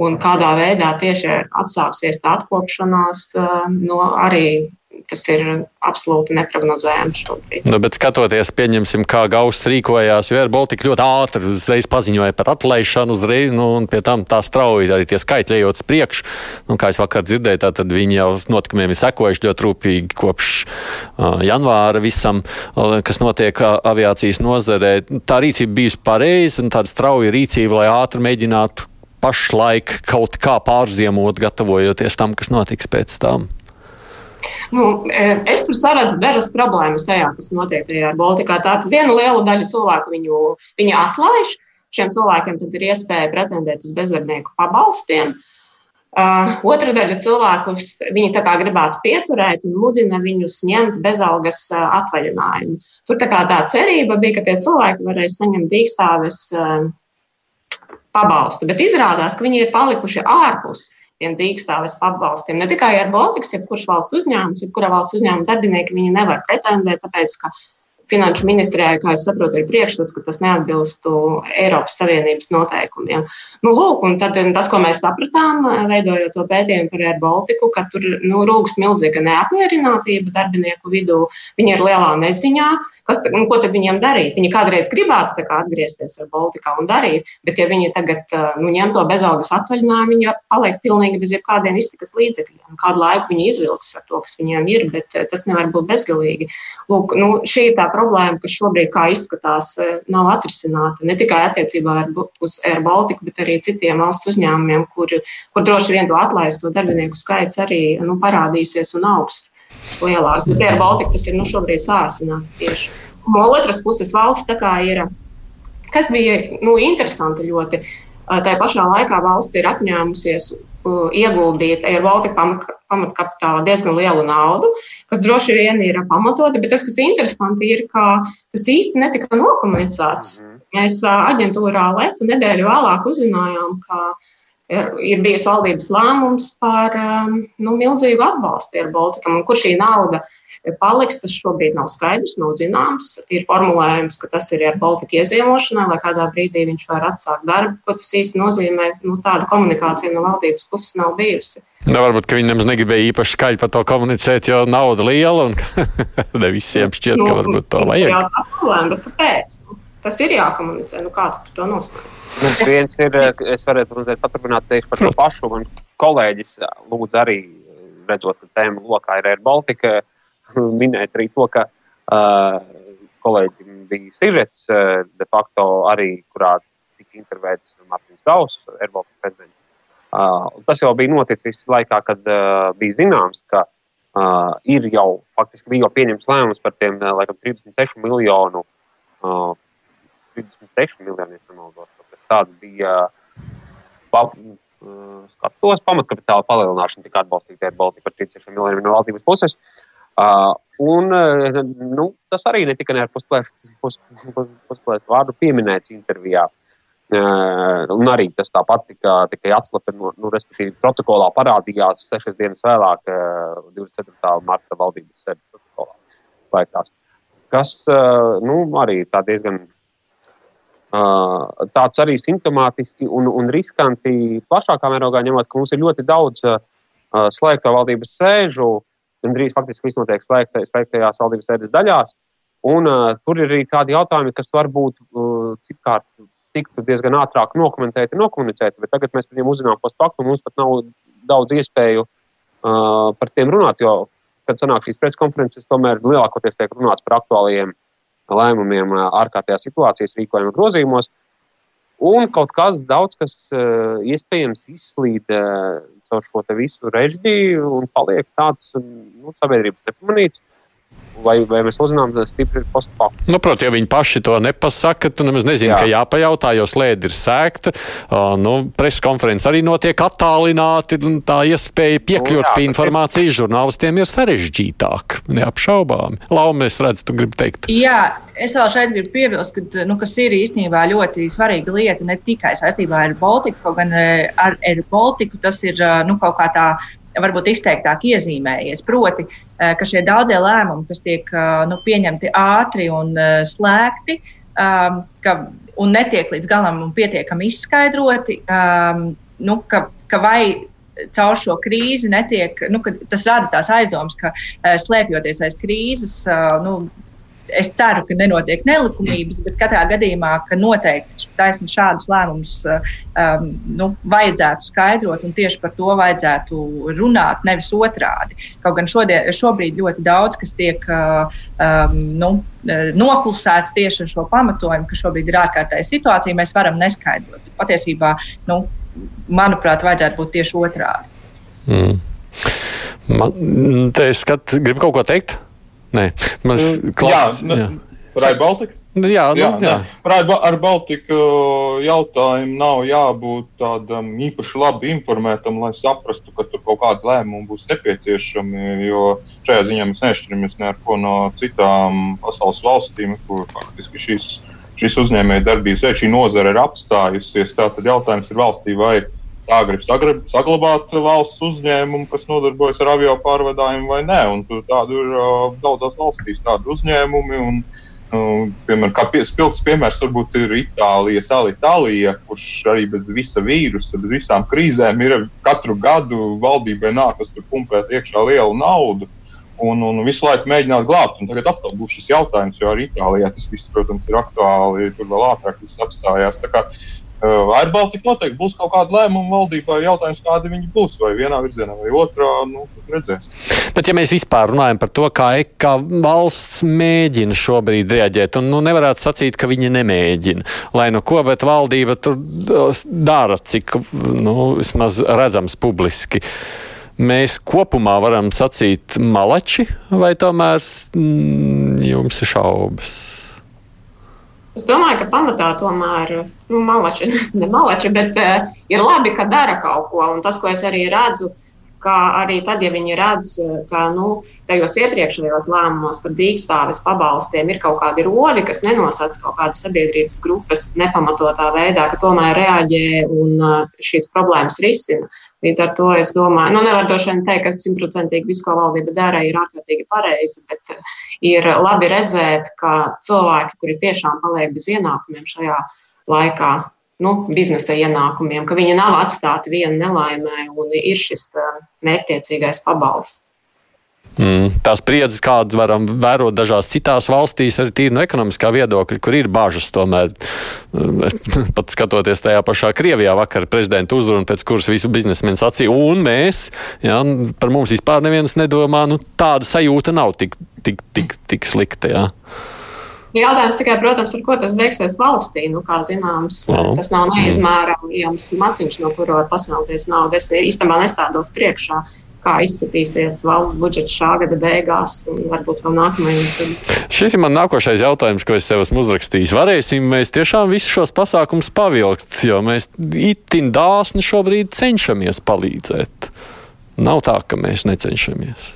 Un kādā veidā tieši atsāksies tā atkopšanās, no arī tas ir absolūti neparedzējams šobrīd. Nu, bet skatoties, pieņemsim, kā Gauss rīkojās, jo Baltika ļoti ātri uzreiz paziņoja par atlaišanu, uzreiz, nu, un pie tam tā strauji arī tie skaitļi ejot uz priekšu. Nu, kā es vakar dzirdēju, tad viņi jau notikumiem ir sekojuši ļoti rūpīgi kopš uh, janvāra visam, uh, kas notiek uh, aviācijas nozarē. Tā rīcība bijusi pareiza un tāda strauja rīcība, lai ātri mēģinātu pašlaik kaut kā pārziemot, gatavojoties tam, kas notiks pēc tam. Nu, e, es tur saredzu dažas problēmas tajā, kas notiek tajā Baltikā. Tātad viena liela daļa cilvēku viņu, viņu atlaiž. Šiem cilvēkiem tad ir iespēja pretendēt uz bezdarbnieku pabalstiem. Uh, otra daļa cilvēkus viņi tā kā gribētu pieturēt un mudina viņus ņemt bezalgas uh, atvaļinājumu. Tur tā kā tā cerība bija, ka tie cilvēki varēs saņemt dīkstāves uh, pabalstu, bet izrādās, ka viņi ir palikuši ārpus uh, tiem dīkstāves pabalstiem. Ne tikai ar Baltikas, jebkurš valsts uzņēmums, jebkura valsts uzņēmuma darbinieki, viņi nevar pretendēt, tāpēc, ka Finanšu ministrijai, kā es saprotu, ir priekšstats, ka tas neatbilstu Eiropas Savienības noteikumiem. Nu, lūk, un tad tas, ko mēs sapratām, veidojot to pētījumu par Air Baltiku, ka tur nu, rūkst milzīga neapmierinātība darbinieku vidū. Viņi ir lielā neziņā, Kas, nu, ko tad viņiem darīt? Viņi kādreiz gribētu kā, atgriezties ar Baltikā un darīt, bet ja viņi tagad nu, ņem to bezalgas atvaļinājumu, viņi paliek pilnīgi bez jebkādiem iztikas līdzekļiem. Kādu laiku viņi izvilks ar to, kas viņiem ir, bet tas nevar būt bezgalīgi. Lūk, nu, šī ir tā problēma, kas šobrīd, kā izskatās, nav atrisināta ne tikai attiecībā ar, uz Air Baltica, bet arī citiem valsts uzņēmumiem, kur, kur droši vien to atlaisto darbinieku skaits arī nu, parādīsies un augs lielās. Bet Air Baltica tas ir nu, šobrīd sāsināts tieši. No otras puses, valsts ir, kas bija nu, interesanti ļoti. Tā pašā laikā valsts ir apņēmusies ieguldīt Air Baltica pamatkapitālā diezgan lielu naudu, kas droši vien ir pamatoti, bet tas, kas interesanti, ir, ka tas īsti netika nokomunicēts. Mhm. Mēs aģentūrā Lietu nedēļu vēlāk uzzinājām, ka ir, ir bijis valdības lēmums par nu, milzīgu atbalstu Air Balticam, un kur šī nauda paliks, tas šobrīd nav skaidrs, nav zināms. Ir formulējums, ka tas ir ar Baltiku iezīmošanai, lai kādā brīdī viņš var atsākt darbu. Ko tas īsti nozīmē? Nu, tāda komunikācija no valdības puses nav bijusi. Nu, varbūt viņi nemaz negribēja īpaši skaļi par to komunicēt, jo nauda liela un ne visiem šķiet, nu, ka varbūt to vajag. Jā, tā problēma, bet kāpēc? Nu, tas ir jākomunicē. Nu, kā tu to nosprādi? Nu, viens ir, es varētu mazliet paturpināt teikt par to pašu. Man kolēģis lūdzu arī, redzot, ka tēma lokā ir Air Baltica, minēt arī to, ka uh, kolēģim bija sižets uh, de facto arī, kurā tika intervētas Gauss, Air Baltica prezidents. Uh, tas jau bija noticis laikā, kad uh, bija zināms, ka uh, ir jau faktiski bija jau pieņemts lēmums par tiem uh, laikam, 36 miljonu, uh, 36 miljoniem, nemaldos tāda bija pa, skatos, pamatkapitāla palielināšana tika atbalstīta ar Baltiku par 36 miljoniem no valdības puses. Uh, un nu, tas arī netika ne ar pusplēšu vārdu pieminēts intervijā. Uh, un arī tas tāpat tika, tika atslēgts, nu, respektīvi, protokolā parādījās sešas dienas vēlāk, uh, 24. marta valdības sēdes protokolā. Laikās. Kas uh, nu, arī tā diezgan tāds arī simptomātiski un, un riskanti plašākā mērogā, ņemot, ka mums ir ļoti daudz uh, slēgto valdības sēžu, gandrīz faktiski viss notiek slēgtajās, slēgtajās valdības sēdes daļās. Un, uh, tur ir arī tādi jautājumi, kas varbūt uh, citkārt tiktu diezgan ātrāk dokumentēti un nokomunicēti, bet tagad mēs par tiem uzzinām post faktu, un mums pat nav daudz iespēju uh, par tiem runāt, jo, kad sanāk šīs preskonferences, tomēr lielākoties tiek runāts par aktuālajiem lēmumiem ārkārtējās situācijas rīkojuma grozījumos. Un kaut kas daudz, kas iespējams izslīd caur šo visu režģiju un paliek tāds nu, sabiedrības nepamanīts vai, vai mēs uzzinām stipri postfaktu. Nu, Protams, ja viņi paši to nepasaka, tad nemaz nezinu, Jā. ka jāpajautā, jo slēdze ir sēkta. Uh, nu, Preses konferences arī notiek attālināti, un tā iespēja piekļūt nu, pie informācijas ir... žurnālistiem ir sarežģītāk. Neapšaubām. Lauma, es redzu, tu gribi teikt. Jā. Es vēl šeit gribu piebilst, ka, nu, kas ir īstenībā ļoti svarīga lieta ne tikai saistībā ar Baltiku, kaut gan ar, ar Baltiku tas ir nu, kaut kā tā varbūt izteiktāk iezīmējies. Proti, eh, ka šie daudzie lēmumi, kas tiek eh, nu, pieņemti ātri un eh, slēgti, um, ka, un netiek līdz galam un pietiekami izskaidroti, um, nu, ka, ka vai caur šo krīzi netiek, nu, tas rada tās aizdomas, ka slēpjoties aiz krīzes, nu, es ceru, ka nenotiek nelikumības, bet katrā gadījumā, ka noteikti taisni šādus lēmumus um, nu, vajadzētu skaidrot un tieši par to vajadzētu runāt, nevis otrādi. Kaut gan šodien, šobrīd ļoti daudz kas tiek um, nu, noklusēts tieši ar šo pamatojumu, ka šobrīd ir ārkārtēja situācija, mēs varam neskaidrot. Patiesībā, nu, manuprāt, vajadzētu būt tieši otrādi. Mm. Man, te es skat, gribu kaut ko teikt. Nē, man klas... jā, jā. Par Baltiku? Jā, nu, jā, jā. Par ar Baltiku jautājumu nav jābūt tādam īpaši labi informētam, lai saprastu, ka tur kaut kāda lēmuma būs nepieciešama. Jo šajā ziņā mēs nešķiramies ne ar ko no citām pasaules valstīm, kur faktiski šis, šis uzņēmēja darbības veids, šī nozara ir apstājusies. Tātad jautājums ir valstī, vai tā grib saglabāt valsts uzņēmumu, kas nodarbojas ar avio pārvadājumu vai nē. Un tādu ir daudzās valstīs tādi uzņēmumi. Un, uh, piemēram, kā pie, spilgts piemērs varbūt ir Itālija, Sāla Itālija, kurš arī bez visa vīrusa, bez visām krīzēm ir katru gadu valdībai nākas tur pumpēt iekšā lielu naudu. Un, un visu laiku mēģināt glābt. Un tagad atkal būs šis jautājums, jo arī Itālijā tas viss, protams, ir aktuāli. Tur vēl ātrāk viss apstājās. Ar Baltiku noteikti būs kaut kāda lēmuma valdībā. Jautājums, kādi viņi būs, vai vienā virzienā, vai otrā, nu, redzēs. Bet, ja mēs vispār runājam par to, kā, kā valsts mēģina šobrīd reaģēt, un nu, nevarētu sacīt, ka viņi nemēģina, lai nu ko, bet valdība tur dara, cik nu, vismaz redzams publiski. Mēs kopumā varam sacīt malači, vai tomēr mm, jums ir šaubas? Es domāju, ka pamatā tomēr nu, malači, ne malači, bet uh, ir labi, ka dara kaut ko. Un tas, ko es arī redzu, ka arī tad, ja viņi redz, eh, ka nu, tajos iepriekšējos lēmumos par dīkstāves pabalstiem ir kaut kādi roļi, kas nenosaka kaut kādas sabiedrības grupas nepamatotā veidā, ka tomēr reaģē un uh, šīs problēmas risina. Līdz ar to es domāju, nu, nevar droši vien teikt, ka simtprocentīgi viss, ko valdība dara, ir ārkārtīgi pareizi, bet ir labi redzēt, ka cilvēki, kuri tiešām paliek bez ienākumiem šajā laikā, nu, biznesa ienākumiem, ka viņi nav atstāti vieni nelaimē un ir šis mērķtiecīgais pabalsts. Mm, tās spriedzes, kādas varam vērot dažās citās valstīs, arī tīri no ekonomiskā viedokļa, kur ir bažas. Tomēr, mm, pat skatoties tajā pašā Krievijā, vakar prezidenta uzrunu, pēc kuras visu biznesmeni sacīja, un mēs, jā, par mums vispār neviens nedomā, nu, tāda sajūta nav tik, tik, tik, tik slikta. Jā. Jautājums tikai, protams, ar ko tas beigsies valstī. Nu, kā zināms, no. tas nav neizmērāms maciņš, no kura var pasmelties naudu. Es īstenībā nestādos priekšā kā izskatīsies valsts budžets šā gada beigās un varbūt vēl nākamajā. Šis ir man nākošais jautājums, ko es sev esmu uzrakstījis. Varēsim mēs tiešām visus šos pasākumus pavilkt, jo mēs itin dāsni šobrīd cenšamies palīdzēt. Nav tā, ka mēs necenšamies.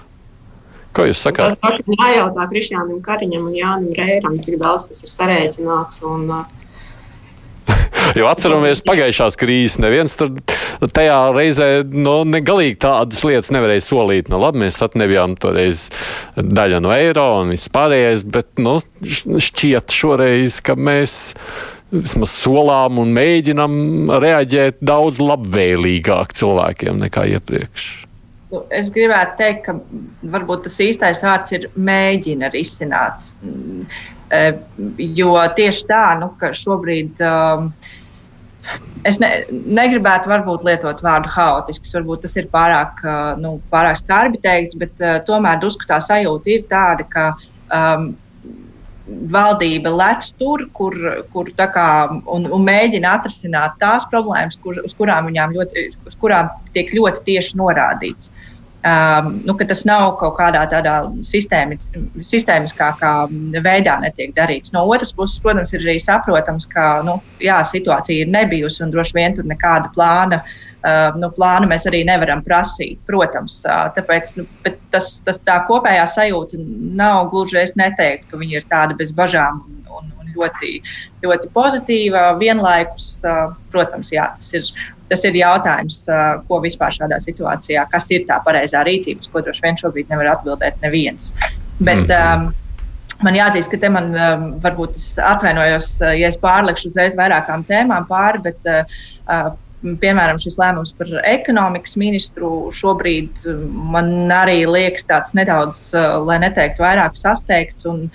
Ko jūs sakāt? Tas ir jājautā Krišjānam Kariņam un Jānim Reiram, cik daudz tas ir sarēķināts. Un, uh, Jo atceramies pagājušās krīzes. Neviens tur tajā reizē nu, negalīgi tādas lietas nevarēja solīt. Nu, labi, mēs nebijām toreiz daļa no eiro un viss pārējais, bet nu, šķiet šoreiz, ka mēs vismaz solām un mēģinam reaģēt daudz labvēlīgāk cilvēkiem nekā iepriekš. Nu, es gribētu teikt, ka varbūt tas īstais vārds ir mēģina risināt. Eh, jo tieši tā, nu, ka šobrīd. Um, Es ne, negribētu varbūt lietot vārdu haotisks, varbūt tas ir pārāk, nu, pārāk skarbi teikts, bet uh, tomēr drusku tā sajūta ir tāda, ka um, valdība lec tur, kur, kur kā, un, un mēģina atrisināt tās problēmas, kur, uz, kurām ļoti, uz kurām tiek ļoti tieši norādīts. Uh, Um, nu, tas nav kaut kādā tādā sistēmi, sistēmiskākā veidā netiek darīts. No otras puses, protams, ir arī saprotams, ka nu, jā, situācija ir nebijusi un droši vien tur nekāda plāna. Uh, nu, plānu mēs arī nevaram prasīt, protams. Uh, tāpēc nu, tas, tas tā kopējā sajūta nav gluži es neteiktu, ka viņi ir tādi bez bažām un, un, un ļoti, ļoti pozitīva. Vienlaikus, uh, protams, jā, tas ir Tas ir jautājums, ko vispār šādā situācijā, kas ir tā pareizā rīcība, ko droši vien šobrīd nevar atbildēt neviens. Bet, mm. um, man jāatzīst, ka te man varbūt es atvainojos, ja es pārlikšu uzreiz vairākām tēmām pāri, bet, piemēram, šis lēmums par ekonomikas ministru šobrīd man arī liekas tāds nedaudz, lai neteiktu vairāk sasteigts. Un,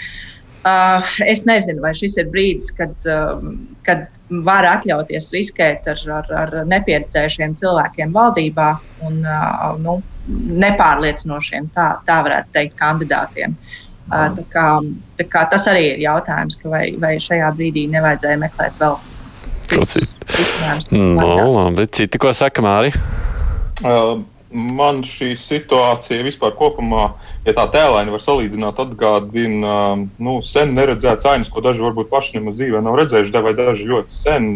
uh, es nezinu, vai šis ir brīdis, kad, uh, kad var atļauties riskēt ar, ar, ar nepieredzējušiem cilvēkiem valdībā un nu, nepārliecinošiem, tā, tā varētu teikt, kandidātiem. Tā kā, tā kā tas arī ir jautājums, vai, vai šajā brīdī nevajadzēja meklēt vēl citu. No, labi, citi, ko saka Māri? Uh, man šī situācija vispār kopumā, ja tā tēlāini var salīdzināt, atgādina nu, sen neredzētas ainas, ko daži varbūt paši nemaz dzīvē nav redzējuši, vai daži ļoti sen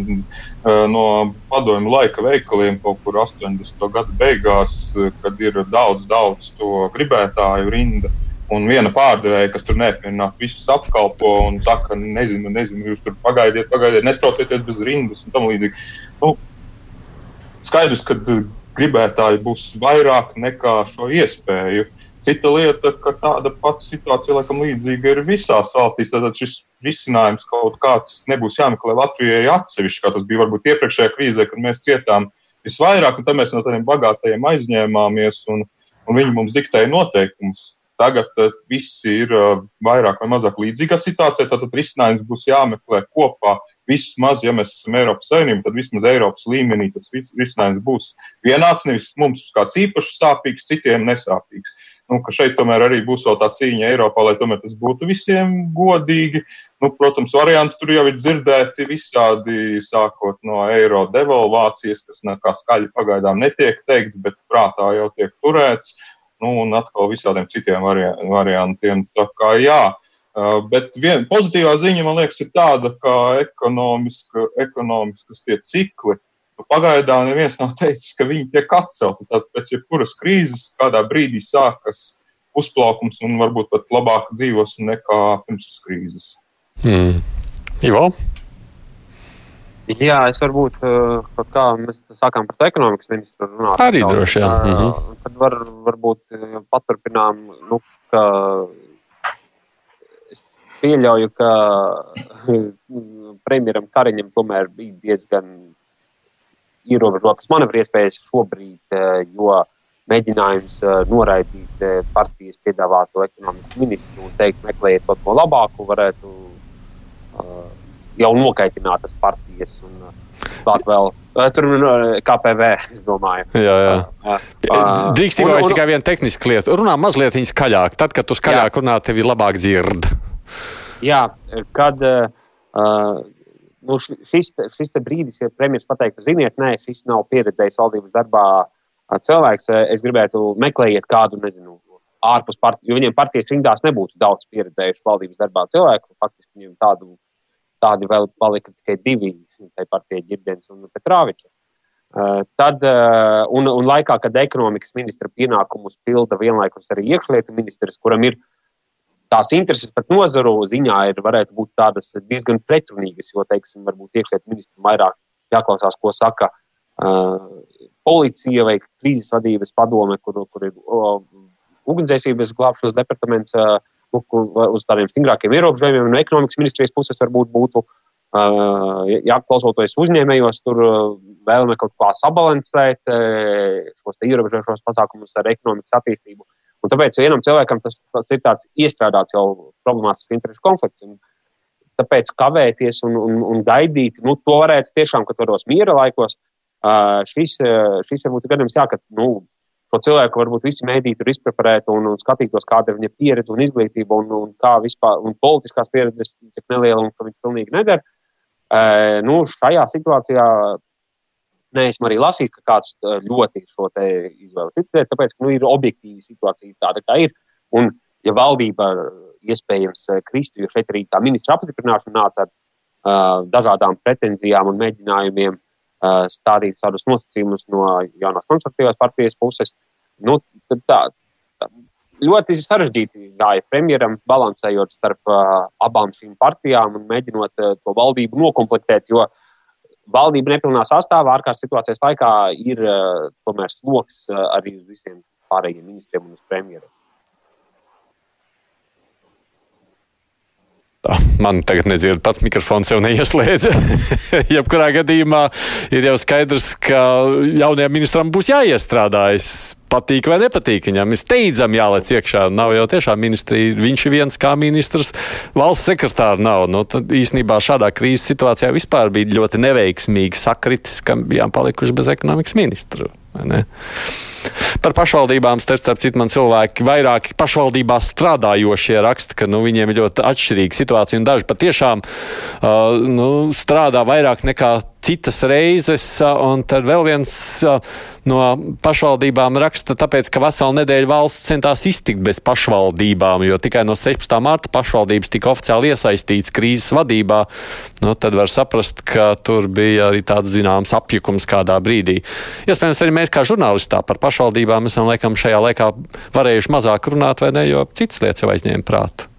no padomju laika veikaliem, kaut kur 80. gada beigās, kad ir daudz, daudz to gribētāju rinda. Un viena pārdevēja, kas tur neapmierināt, visus apkalpo un saka, nezinu, nezinu, jūs tur pagaidiet, pagaidiet, nesprātieties bez rindas un tam līdzīgi. Nu, skaidrs, ka gribētāji būs vairāk nekā šo iespēju. Cita lieta, ka tāda pati situācija laikam līdzīga ir visās valstīs. Tad šis risinājums kaut kāds nebūs jāmeklē Latvijai atsevišķi, kā tas bija varbūt iepriekšējā krīzē, kad mēs cietām visvairāk, un tad mēs no tādiem bagātajiem aizņēmāmies, un, un viņi mums diktēja noteikumus. Tagad uh, visi ir uh, vairāk vai mazāk līdzīgā situācijā, tad risinājums būs jāmeklē kopā vismaz, ja mēs esam Eiropas Savienība, tad vismaz Eiropas līmenī tas risinājums būs vienāds. Nevis mums kāds īpaši sāpīgs, citiem nesāpīgs. Nu, šeit tomēr arī būs vēl tā cīņa Eiropā, lai tomēr tas būtu visiem godīgi. Nu, protams, varianti tur jau ir dzirdēti visādi, sākot no eiro devalvācijas, kas nekā skaļi pagaidām netiek teikts, bet prātā jau tiek turēts. Nu, un atkal visādiem citiem variantiem. Tā kā jā, Uh, bet viena pozitīvā ziņa, man liekas, ir tāda, ka ekonomiska, ekonomiskas tie cikli pagaidām neviens nav teicis, ka viņi tiek atcelti. Tad pēc jebkuras krīzes kādā brīdī sākas uzplaukums un varbūt pat labāk dzīvos nekā pirms krīzes. Hmm. Ivo? Jā, es varbūt, kā mēs sākām par ekonomikas ministru runāt. Arī droši vien. Uh, mhm. Tad var, varbūt paturpinām, nu, ka pieļauju, ka premjeram Kariņam tomēr bija diezgan ierobežotas manevru iespējas šobrīd, jo mēģinājums noraidīt partijas piedāvāto ekonomikas ministru un teikt, meklējiet kaut ko labāku, varētu jau nokaitinātas partijas. Un, vēl. Tur ir KPV, es domāju. Jā, jā. Drīkst tikai tikai viena tehniska lieta. Runā mazliet skaļāk. Tad, kad tu skaļāk jā. runā, tevi labāk dzird. Jā, kad uh, nu, šis, šis brīdis, ja premjerministrs pateiks, ziniet, nē, šis nav pieredzējis valdības darbā cilvēks, es gribētu meklējiet kādu, nezinu, ārpus partijas, jo viņiem partijas rindās nebūtu daudz pieredzējuši valdības darbā cilvēku. Faktiski viņiem tādu tādi vēl palika tikai divi tai partijai Girdens un Petrāvičs. Uh, tad, uh, un, un laikā, kad ekonomikas ministra pienākumus pilda vienlaikus arī iekšlietu ministrs, kuram ir tās intereses pat nozaru ziņā, ir varētu būt tādas diezgan pretrunīgas, jo, teiksim, varbūt iekšlietu ministram vairāk jāklausās, ko saka uh, policija vai krīzes vadības padome, kur, kur ir uh, ugunsdzēsības glābšanas departaments. Uh, uz tādiem stingrākiem ierobežojumiem. No ekonomikas ministrijas puses varbūt būtu jāklausoties uzņēmējos, tur vēlamies kaut kā sabalansēt šos ierobežošos pasākumus ar ekonomikas attīstību. Un tāpēc vienam cilvēkam tas, tas ir tāds iestrādāts jau problemātisks interešu konflikts. Un tāpēc kavēties un, un, un gaidīt, nu, to varētu tiešām, kad varos miera laikos, šis, šis varbūt ir gadījums, jā, ka nu, šo cilvēku varbūt visi mēdīji tur izpreparētu un, un skatītos, kāda ir viņa pieredze un izglītība un, un kā vispār, un politiskās pieredzes, cik neliela un ka viņš pilnīgi nedara. Nu, šajā situācijā neesmu arī lasījis, ka kāds ļoti šo izvēlu ticēt, tāpēc, ka nu, ir objektīva situācija tāda, kā ir. Un, ja valdība iespējams kristu, jo šeit arī tā ministra apstiprināšana nāca ar uh, dažādām pretenzijām un mēģinājumiem uh, stādīt tādus nosacījumus no jaunās konservatīvās partijas puses. Nu, tā, tā, ļoti sarežģīti gāja premjeram, balansējot starp uh, abām šīm partijām un mēģinot uh, to valdību nokomplektēt. Jo valdība nepilnā sastāvā ārkārtas situācijas laikā ir uh, tomēr sloks uh, arī uz visiem pārējiem ministriem un uz premjeru. Man tagad nedzird, pats mikrofons jau neieslēdz. Jebkurā gadījumā ir jau skaidrs, ka jaunajam ministram būs jāiestrādājas. Patīk vai nepatīk viņam. Es steidzam jālec iekšā. Nav jau tiešām ministrija. Viņš ir viens kā ministrs, valsts sekretārs nav. Nu, tad īsnībā šādā krīzes situācijā vispār bija ļoti neveiksmīgi sakritis, ka bijām palikuši bez ekonomikas ministra. Par pašvaldībām, starp citu, man cilvēki vairāk pašvaldībās strādājošie raksta, ka nu, viņiem ir ļoti atšķirīga situācija, daži patiešām uh, nu, strādā vairāk nekā citas reizes, un tad vēl viens no pašvaldībām raksta, tāpēc, ka veselu nedēļu valsts centās iztikt bez pašvaldībām, jo tikai no 16. marta pašvaldības tika oficiāli iesaistīts krīzes vadībā. Nu, tad var saprast, ka tur bija arī tāds zināms apjukums kādā brīdī. Iespējams, arī mēs kā žurnālistā par pašvaldībām esam laikam šajā laikā varējuši mazāk runāt, vai ne, jo citas lietas jau aizņēma prātu.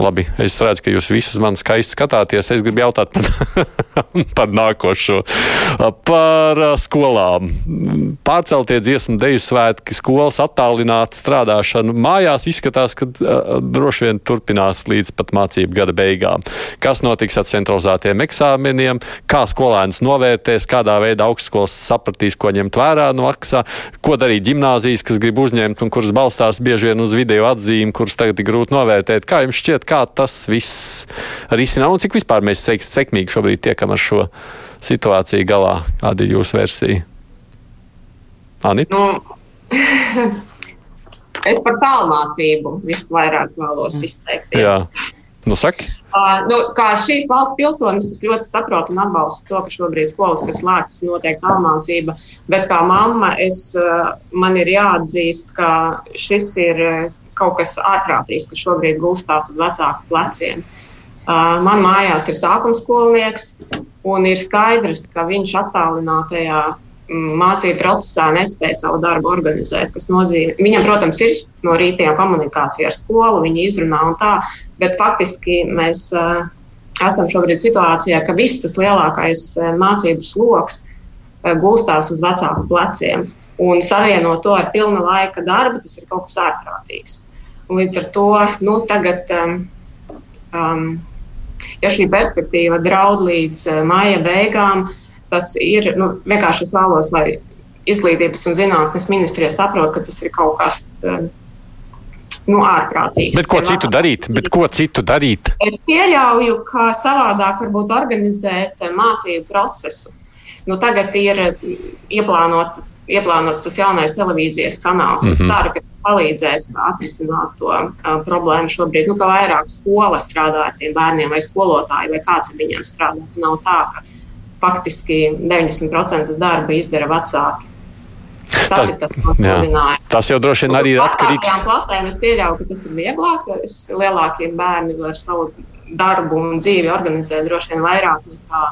Labi, es redzu, ka jūs visi man skaisti skatāties. Es gribu jautāt par, par nākošo. Par skolām. Pārceltie dziesmu deju svētki, skolas attālināta strādāšana. Mājās izskatās, ka droši vien turpinās līdz pat mācību gada beigām. Kas notiks ar centralizētiem eksāmeniem, kā skolēns novērtēs, kādā veidā augstskolas sapratīs, ko ņemt vērā no aksā, ko darīt ģimnāzijas, kas grib uzņemt un kuras balstās bieži vien uz video atzīmi, kuras tagad ir grūti novērtēt. Kā jums šķiet, kā tas viss risinās un cik vispār mēs sekmīgi šobrīd tiekam ar šo situāciju galā? Kāda ir jūsu versija? Anita? Nu, es par tālmācību visvairāk vēlos izteikties. Jā, nu saki. Uh, nu, kā šīs valsts pilsonis, es ļoti saprotu un atbalstu to, ka šobrīd skolas ir slēgtas, notiek tālmācība. Bet kā mamma, es, uh, man ir jāatzīst, ka šis ir kaut kas ārprātīgs, kas šobrīd gulstās uz vecāku pleciem. Uh, man mājās ir sākuma skolnieks, un ir skaidrs, ka viņš attālinātajā mm, mācību procesā nespēja savu darbu organizēt. Nozīmē, viņam, protams, ir no rītiem komunikācija ar skolu, viņa izrunā un tā, bet faktiski mēs uh, esam šobrīd situācijā, ka viss tas lielākais mācību sloks gulstās uz vecāku pleciem. Un savienot to ar pilna laika darbu, tas ir kaut kas ārprātīgs. Līdz ar to nu, tagad, um, um, ja šī perspektīva draud līdz uh, maija beigām, tas ir nu, vienkārši es vēlos, lai izglītības un zinātnes ministrija saprot, ka tas ir kaut kas. Um, nu, ārprātīgs. Bet ko citu darīt? Bet ko citu darīt? Es pieļauju, ka savādāk varbūt organizēt mācību procesu. Nu, tagad ir ieplānot, ieplānots tas jaunais televīzijas kanāls. Mm -hmm. Es ceru, ka tas palīdzēs atrisināt to uh, problēmu šobrīd. Nu, ka vairāk skola strādā ar tiem bērniem vai skolotāji, vai kāds ar viņiem strādā. Nav tā, ka faktiski 90% darba izdara vecāki. Tas, tas, tas, tas jau droši vien arī ir atkarīgs no klasēm. Es pieļauju, ka tas ir vieglāk, jo lielākie bērni var savu darbu un dzīvi organizēt droši vien vairāk nekā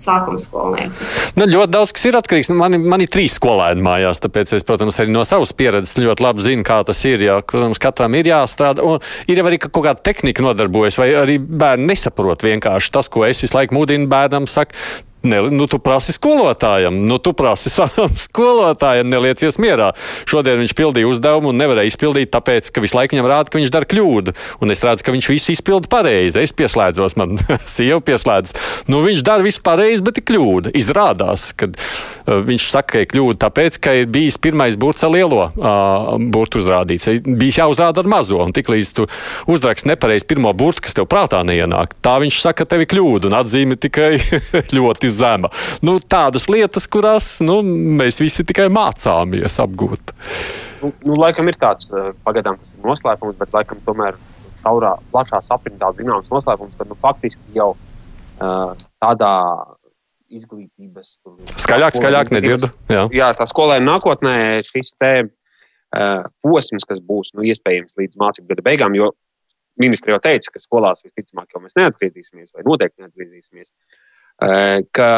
sākuma skolnieki. Nu, ļoti daudz kas ir atkarīgs. Nu, man, man ir trīs skolēni mājās, tāpēc es, protams, arī no savas pieredzes ļoti labi zinu, kā tas ir. Jā, protams, katram ir jāstrādā. Un ir jau arī kaut kāda tehnika nodarbojas, vai arī bērni nesaprot vienkārši tas, ko es visu laiku mudinu bērnam. Saku, Ne, nu, tu prasi skolotājam, nu, tu prasi savam skolotājam, neliecies mierā. Šodien viņš pildīja uzdevumu un nevarēja izpildīt, tāpēc, ka visu laiku viņam rāda, ka viņš dara kļūdu. Un es redzu, ka viņš visu izpilda pareizi. Es pieslēdzos, man sieva pieslēdz. Nu, viņš dara visu pareizi, bet ir kļūda. Izrādās, ka uh, viņš saka, ka ir kļūda tāpēc, ka ir bijis pirmais burts ar lielo uh, burtu uzrādīts. Bija jāuzrāda ar mazo, un tiklīdz tu uzraksti nepareizi pirmo burtu, kas tev prātā neienāk, tā viņš saka, ka tev ir kļūda un atzīme tikai ļoti zema. Nu, tādas lietas, kurās nu, mēs visi tikai mācāmies apgūt. Nu, nu, laikam ir tāds, eh, pagaidām tas ir noslēpums, bet laikam tomēr caurā plašā saprindā zināms noslēpums, ka nu, faktiski jau uh, tādā izglītības. Skaļāk, skaļāk nedzirdu. Jā, jā tā skolēna nākotnē šis te uh, posms, kas būs nu, iespējams līdz mācību gada beigām, jo ministri jau teica, ka skolās visticamāk jau mēs neatgriezīsimies vai noteikti neatgriezīsimies. Ka,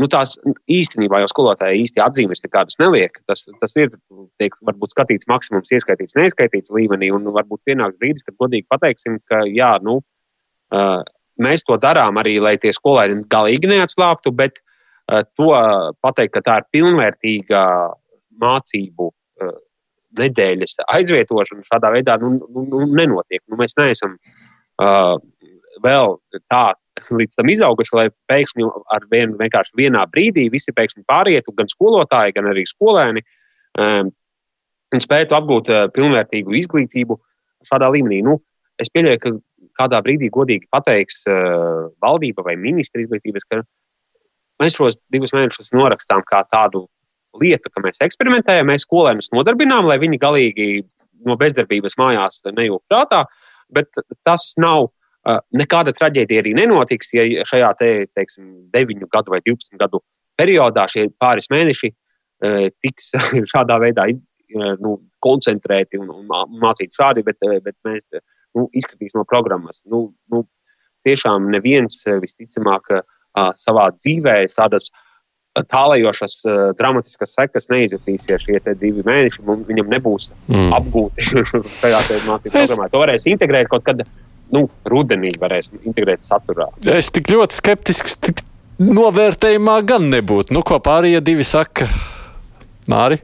nu, tās īstenībā jau skolotāji īsti atzīmes nekādas neliek. Tas, tas ir tiek, varbūt skatīts maksimums, ieskaitīts, neizskaitīts līmenī, un varbūt pienāks brīdis, kad godīgi pateiksim, ka jā, nu, mēs to darām arī, lai tie skolēni galīgi neatslābtu, bet to pateikt, ka tā ir pilnvērtīga mācību nedēļas aizvietošana šādā veidā nu, nu, nu, nenotiek. Nu, mēs neesam uh, vēl tā līdz tam izauguši, lai pēkšņi ar vienu vienkārši vienā brīdī visi pēkšņi pārietu, gan skolotāji, gan arī skolēni, um, un spētu apgūt uh, pilnvērtīgu izglītību šādā līmenī. Nu, es pieļauju, ka kādā brīdī godīgi pateiks uh, valdība vai ministra izglītības, ka mēs šos divus mēnešus norakstām kā tādu lietu, ka mēs eksperimentējam, mēs skolēnus nodarbinām, lai viņi galīgi no bezdarbības mājās nejūg prātā, bet tas nav Nekāda traģēdija arī nenotiks, ja šajā te, teiksim, 9 gadu vai 12 gadu periodā šie pāris mēneši tiks šādā veidā nu, koncentrēti un, un mācīti šādi, bet, bet mēs nu, izskatīs no programmas. Nu, nu, tiešām neviens visticamāk savā dzīvē tādas tālējošas, dramatiskas sekas neizjutīs, ja šie divi mēneši viņam nebūs mm. apgūti šajā mācību programmā. To varēs integrēt kaut kad nu, rudenī varēs integrēt saturā. Es tik ļoti skeptisks, tik novērtējumā gan nebūtu. Nu, ko pārējie divi saka? Māri?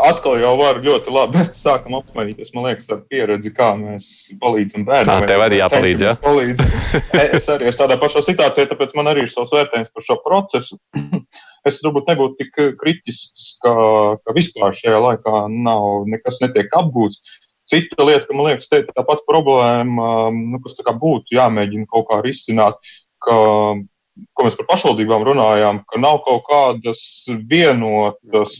Atkal jau var ļoti labi. Mēs sākam apmainīties, man liekas, ar pieredzi, kā mēs palīdzam bērniem. Tā tev arī jāpalīdz, jā? Palīdz. es arī esmu tādā pašā situācijā, tāpēc man arī ir savs vērtējums par šo procesu. es varbūt nebūtu tik kritisks, ka, ka vispār šajā laikā nav nekas netiek apgūts. Cita lieta, ka man liekas, te tā pati problēma, nu, kas būtu jāmēģina kaut kā risināt, ka, ko mēs par pašvaldībām runājām, ka nav kaut kādas vienotas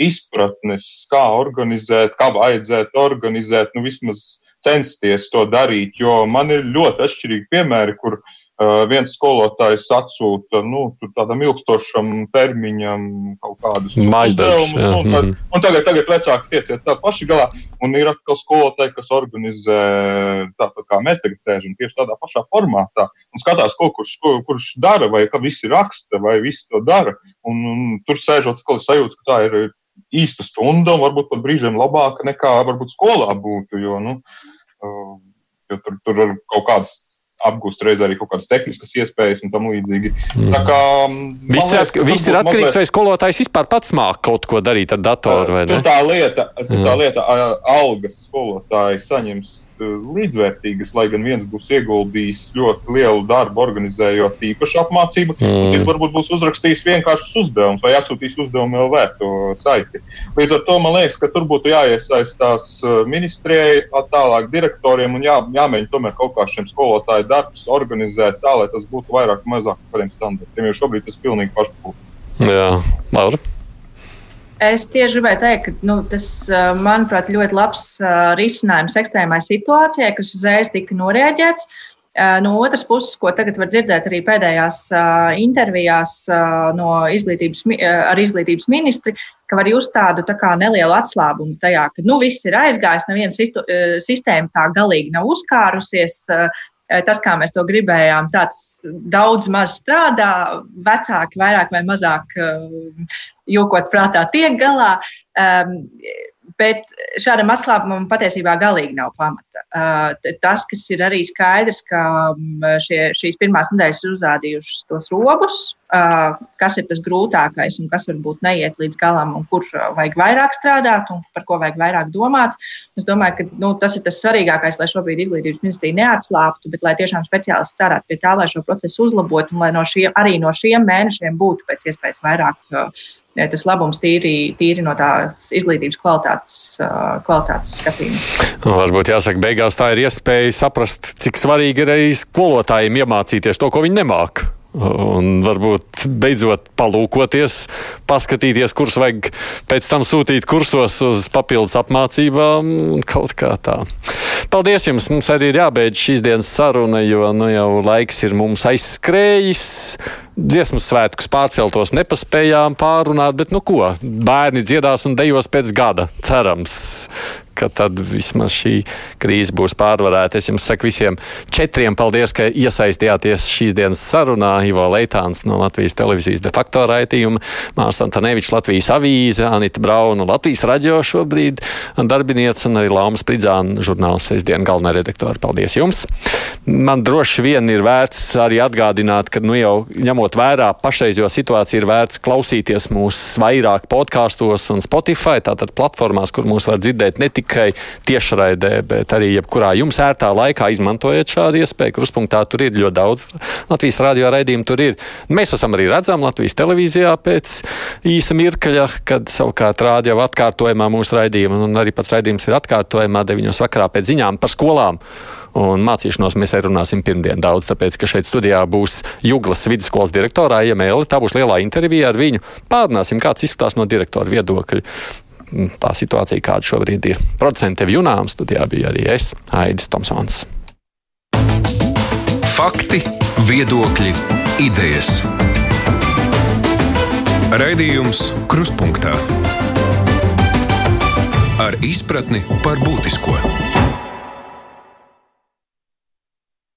izpratnes, kā organizēt, kā vajadzētu organizēt, nu vismaz censties to darīt, jo man ir ļoti atšķirīgi piemēri, kur Uh, viens skolotājs atsūta nu, tādam ilgstošam termiņam kaut kādus uzdevumus. Nu, tad, mhm. un tagad, tagad vecāki tieciet tā paši galā. Un ir atkal skolotāji, kas organizē tāpat kā mēs tagad sēžam tieši tādā pašā formātā. Un skatās, ko kurš, ko, kurš dara, vai ka visi raksta, vai visi to dara. Un, un tur sēžot, atkal sajūta, ka tā ir īsta stunda un varbūt pat brīžiem labāka nekā varbūt skolā būtu. Jo, nu, uh, jo tur, tur ir kaut kādas apgūst reizē arī kaut kādas tehniskas iespējas un tam līdzīgi. Mm. Tā kā viss ir, at, viss ir atkarīgs, mazliet... vai skolotājs vispār pats māk kaut ko darīt ar datoru vai ne? Tā lieta, tā lieta algas skolotāji saņems līdzvērtīgas, lai gan viens būs ieguldījis ļoti lielu darbu, organizējot īpašu apmācību, mm. cits varbūt būs uzrakstījis vienkāršus uzdevumus vai atsūtījis uzdevumu vēl vērtu saiti. Līdz ar to man liekas, ka tur būtu jāiesaistās ministrijai, tālāk direktoriem un jā, jāmēģina tomēr kaut kā šiem skolotāju darbus organizēt tā, lai tas būtu vairāk vai mazāk par kādiem standartiem, jo šobrīd tas pilnīgi pašpūta. Jā, Laura. Es tieši gribēju teikt, ka nu, tas, manuprāt, ļoti labs risinājums ekstrēmai situācijai, kas uzreiz tika norēģēts. No otras puses, ko tagad var dzirdēt arī pēdējās intervijās no izglītības, ar izglītības ministri, ka var just tādu tā kā nelielu atslābumu tajā, ka nu, viss ir aizgājis, neviena sistēma tā galīgi nav uzkārusies, tas, kā mēs to gribējām, tāds daudz maz strādā, vecāki vairāk vai mazāk jokot prātā tiek galā. Bet šādam atslābumam patiesībā galīgi nav pamata. Tas, kas ir arī skaidrs, ka šie, šīs pirmās nedēļas ir uzrādījušas tos robus, kas ir tas grūtākais un kas varbūt neiet līdz galam un kur vajag vairāk strādāt un par ko vajag vairāk domāt. Es domāju, ka nu, tas ir tas svarīgākais, lai šobrīd izglītības ministrija neatslābtu, bet lai tiešām speciālisti strādātu pie tā, lai šo procesu uzlabotu un lai no šiem, arī no šiem mēnešiem būtu pēc iespējas vairāk tas labums tīri, tīri no tās izglītības kvalitātes, kvalitātes skatījuma. Nu, varbūt jāsaka, beigās tā ir iespēja saprast, cik svarīgi ir arī skolotājiem iemācīties to, ko viņi nemāk. Un varbūt beidzot palūkoties, paskatīties, kurus vajag pēc tam sūtīt kursos uz papildus apmācībām kaut kā tā. Paldies jums! Mums arī ir jābeidz šīs dienas saruna, jo nu, jau laiks ir mums aizskrējis. Dziesmu svētkus pārceltos nepaspējām pārunāt, bet nu ko, bērni dziedās un dejos pēc gada, cerams ka tad vismaz šī krīze būs pārvarēta. Es jums saku visiem četriem paldies, ka iesaistījāties šīs dienas sarunā. Ivo Leitāns no Latvijas televīzijas de facto raidījuma, Mārs Antonevičs Latvijas avīze, Anita Brauna Latvijas raģio šobrīd darbinieks un arī Laumas Pridzāna žurnāls sestdien galvenā redaktora. Paldies jums! Man droši vien ir vērts arī atgādināt, ka nu jau ņemot vērā pašreizējo situāciju, ir vērts klausīties mūsu vairāk podkāstos un Spotify, tātad platformās, kur mūs var dzirdēt ne tikai tikai tiešraidē, bet arī jebkurā jums ērtā laikā izmantojiet šādu iespēju. Kruspunktā tur ir ļoti daudz Latvijas radio raidījumu. Tur ir. Mēs esam arī redzami Latvijas televīzijā pēc īsa mirkļa, kad savukārt rādio atkārtojumā mūsu raidījumu, un arī pats raidījums ir atkārtojumā 9. vakarā pēc ziņām par skolām. Un mācīšanos mēs arī runāsim pirmdien daudz, tāpēc, ka šeit studijā būs Juglas vidusskolas direktorā Iemēli. Tā būs lielā intervija ar viņu. Pārunāsim, kāds izskatās no direktora viedokļa tā situācija, kāda šobrīd ir. Producents tev junām studijā bija arī es, Aidis Tomsons. Fakti, viedokļi, idejas. Raidījums Krustpunktā ar izpratni par būtisko.